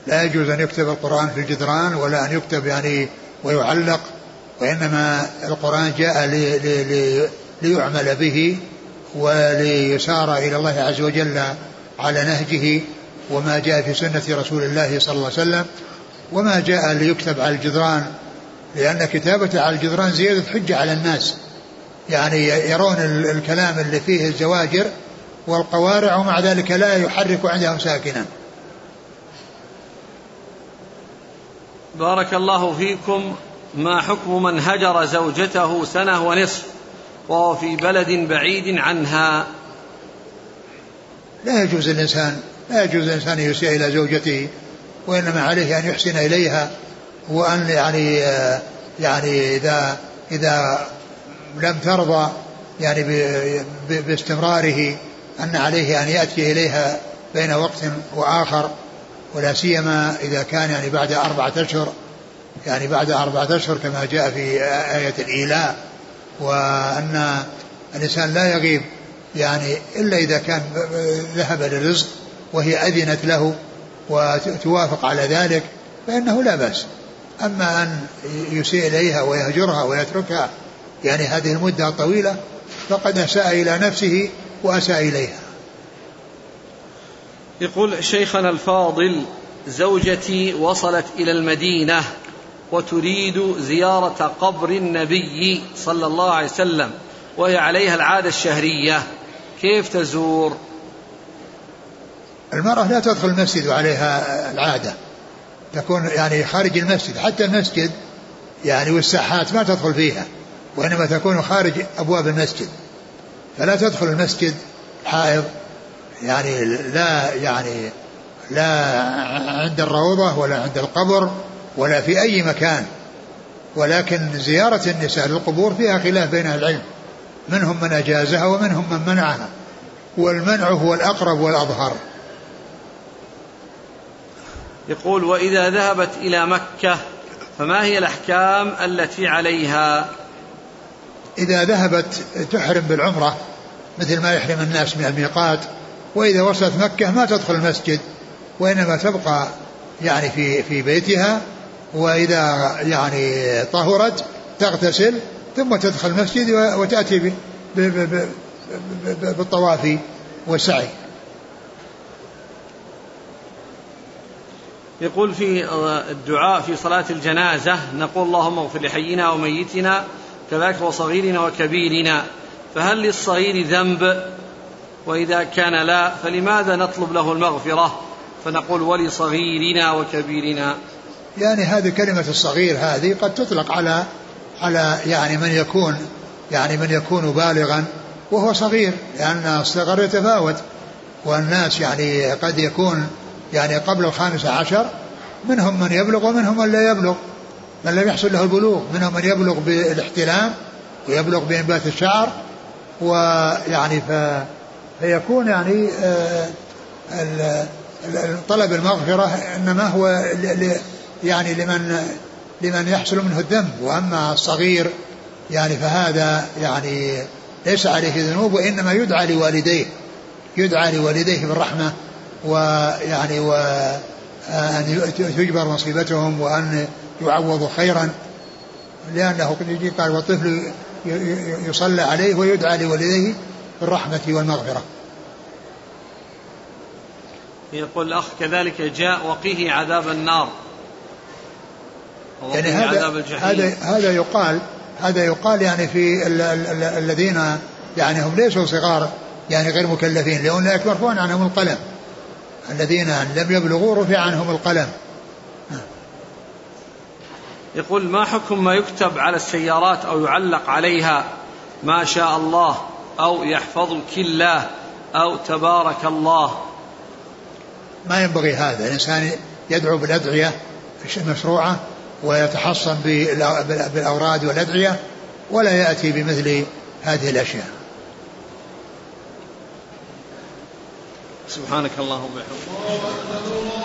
لا يجوز أن يكتب القرآن في الجدران ولا أن يكتب يعني ويعلق وإنما القرآن جاء لي لي لي ليعمل به وليسار إلى الله عز وجل على نهجه وما جاء في سنة رسول الله صلى الله عليه وسلم وما جاء ليكتب على الجدران لأن كتابة على الجدران زيادة حجة على الناس. يعني يرون الكلام اللي فيه الزواجر والقوارع ومع ذلك لا يحرك عندهم ساكنا. بارك الله فيكم. ما حكم من هجر زوجته سنة ونصف وهو في بلد بعيد عنها؟ لا يجوز الإنسان لا يجوز الإنسان يسيء إلى زوجته. وإنما عليه أن يحسن إليها وأن يعني يعني إذا إذا لم ترضى يعني باستمراره أن عليه أن يأتي إليها بين وقت وآخر ولا سيما إذا كان يعني بعد أربعة أشهر يعني بعد أربعة أشهر كما جاء في آية الإيلاء وأن الإنسان لا يغيب يعني إلا إذا كان ذهب للرزق وهي أذنت له وتوافق على ذلك فإنه لا بأس. أما أن يسيء إليها ويهجرها ويتركها يعني هذه المدة الطويلة فقد أساء إلى نفسه وأساء إليها. يقول شيخنا الفاضل زوجتي وصلت إلى المدينة وتريد زيارة قبر النبي صلى الله عليه وسلم وهي عليها العادة الشهرية. كيف تزور؟ المرأة لا تدخل المسجد وعليها العادة. تكون يعني خارج المسجد حتى المسجد يعني والساحات ما تدخل فيها وإنما تكون خارج أبواب المسجد. فلا تدخل المسجد حائض يعني لا يعني لا عند الروضة ولا عند القبر ولا في أي مكان. ولكن زيارة النساء للقبور فيها خلاف بين العلم منهم من أجازها ومنهم من منعها. والمنع هو الأقرب والأظهر. يقول وإذا ذهبت إلى مكة فما هي الأحكام التي عليها؟ إذا ذهبت تحرم بالعمرة مثل ما يحرم الناس من الميقات وإذا وصلت مكة ما تدخل المسجد وإنما تبقى يعني في في بيتها وإذا يعني طهرت تغتسل ثم تدخل المسجد وتأتي بالطواف والسعي. يقول في الدعاء في صلاة الجنازة نقول اللهم اغفر لحينا وميتنا كذلك وصغيرنا وكبيرنا. فهل للصغير ذنب؟ وإذا كان لا فلماذا نطلب له المغفرة؟ فنقول ولصغيرنا وكبيرنا. يعني هذه كلمة الصغير هذه قد تطلق على على يعني من يكون يعني من يكون بالغا وهو صغير لأن الصغر يتفاوت والناس يعني قد يكون يعني قبل الخامسة عشر منهم من يبلغ ومنهم من لا يبلغ. من لم يحصل له البلوغ منهم من يبلغ بالاحتلام ويبلغ بإنبات الشعر. ويعني ف فيكون يعني آه طلب المغفرة إنما هو يعني لمن لمن يحصل منه الذنب. وأما الصغير يعني فهذا يعني ليس عليه ذنوب وإنما يدعى لوالديه. يدعى لوالديه بالرحمة. ويعني وأن تجبر مصيبتهم وأن يعوضوا خيرا. لأنه يجي قال والطفل يصلى عليه ويدعى لوالديه بالرحمة والمغفرة. يقول الأخ كذلك جاء وقيه عذاب النار. يعني هذا عذاب الجحيم. هذا هذا يقال هذا يقال يعني في ال ال الذين يعني هم ليسوا صغار يعني غير مكلفين لأن مرفوع عنهم القلم. الذين لم يبلغوا رفع عنهم القلم. يقول ما حكم ما يكتب على السيارات أو يعلق عليها ما شاء الله أو يحفظك الله أو تبارك الله؟ ما ينبغي هذا. الإنسان يدعو بالأدعية المشروعة ويتحصن بالأوراد والأدعية ولا يأتي بمثل هذه الأشياء. سبحانك اللهم وبحمدك.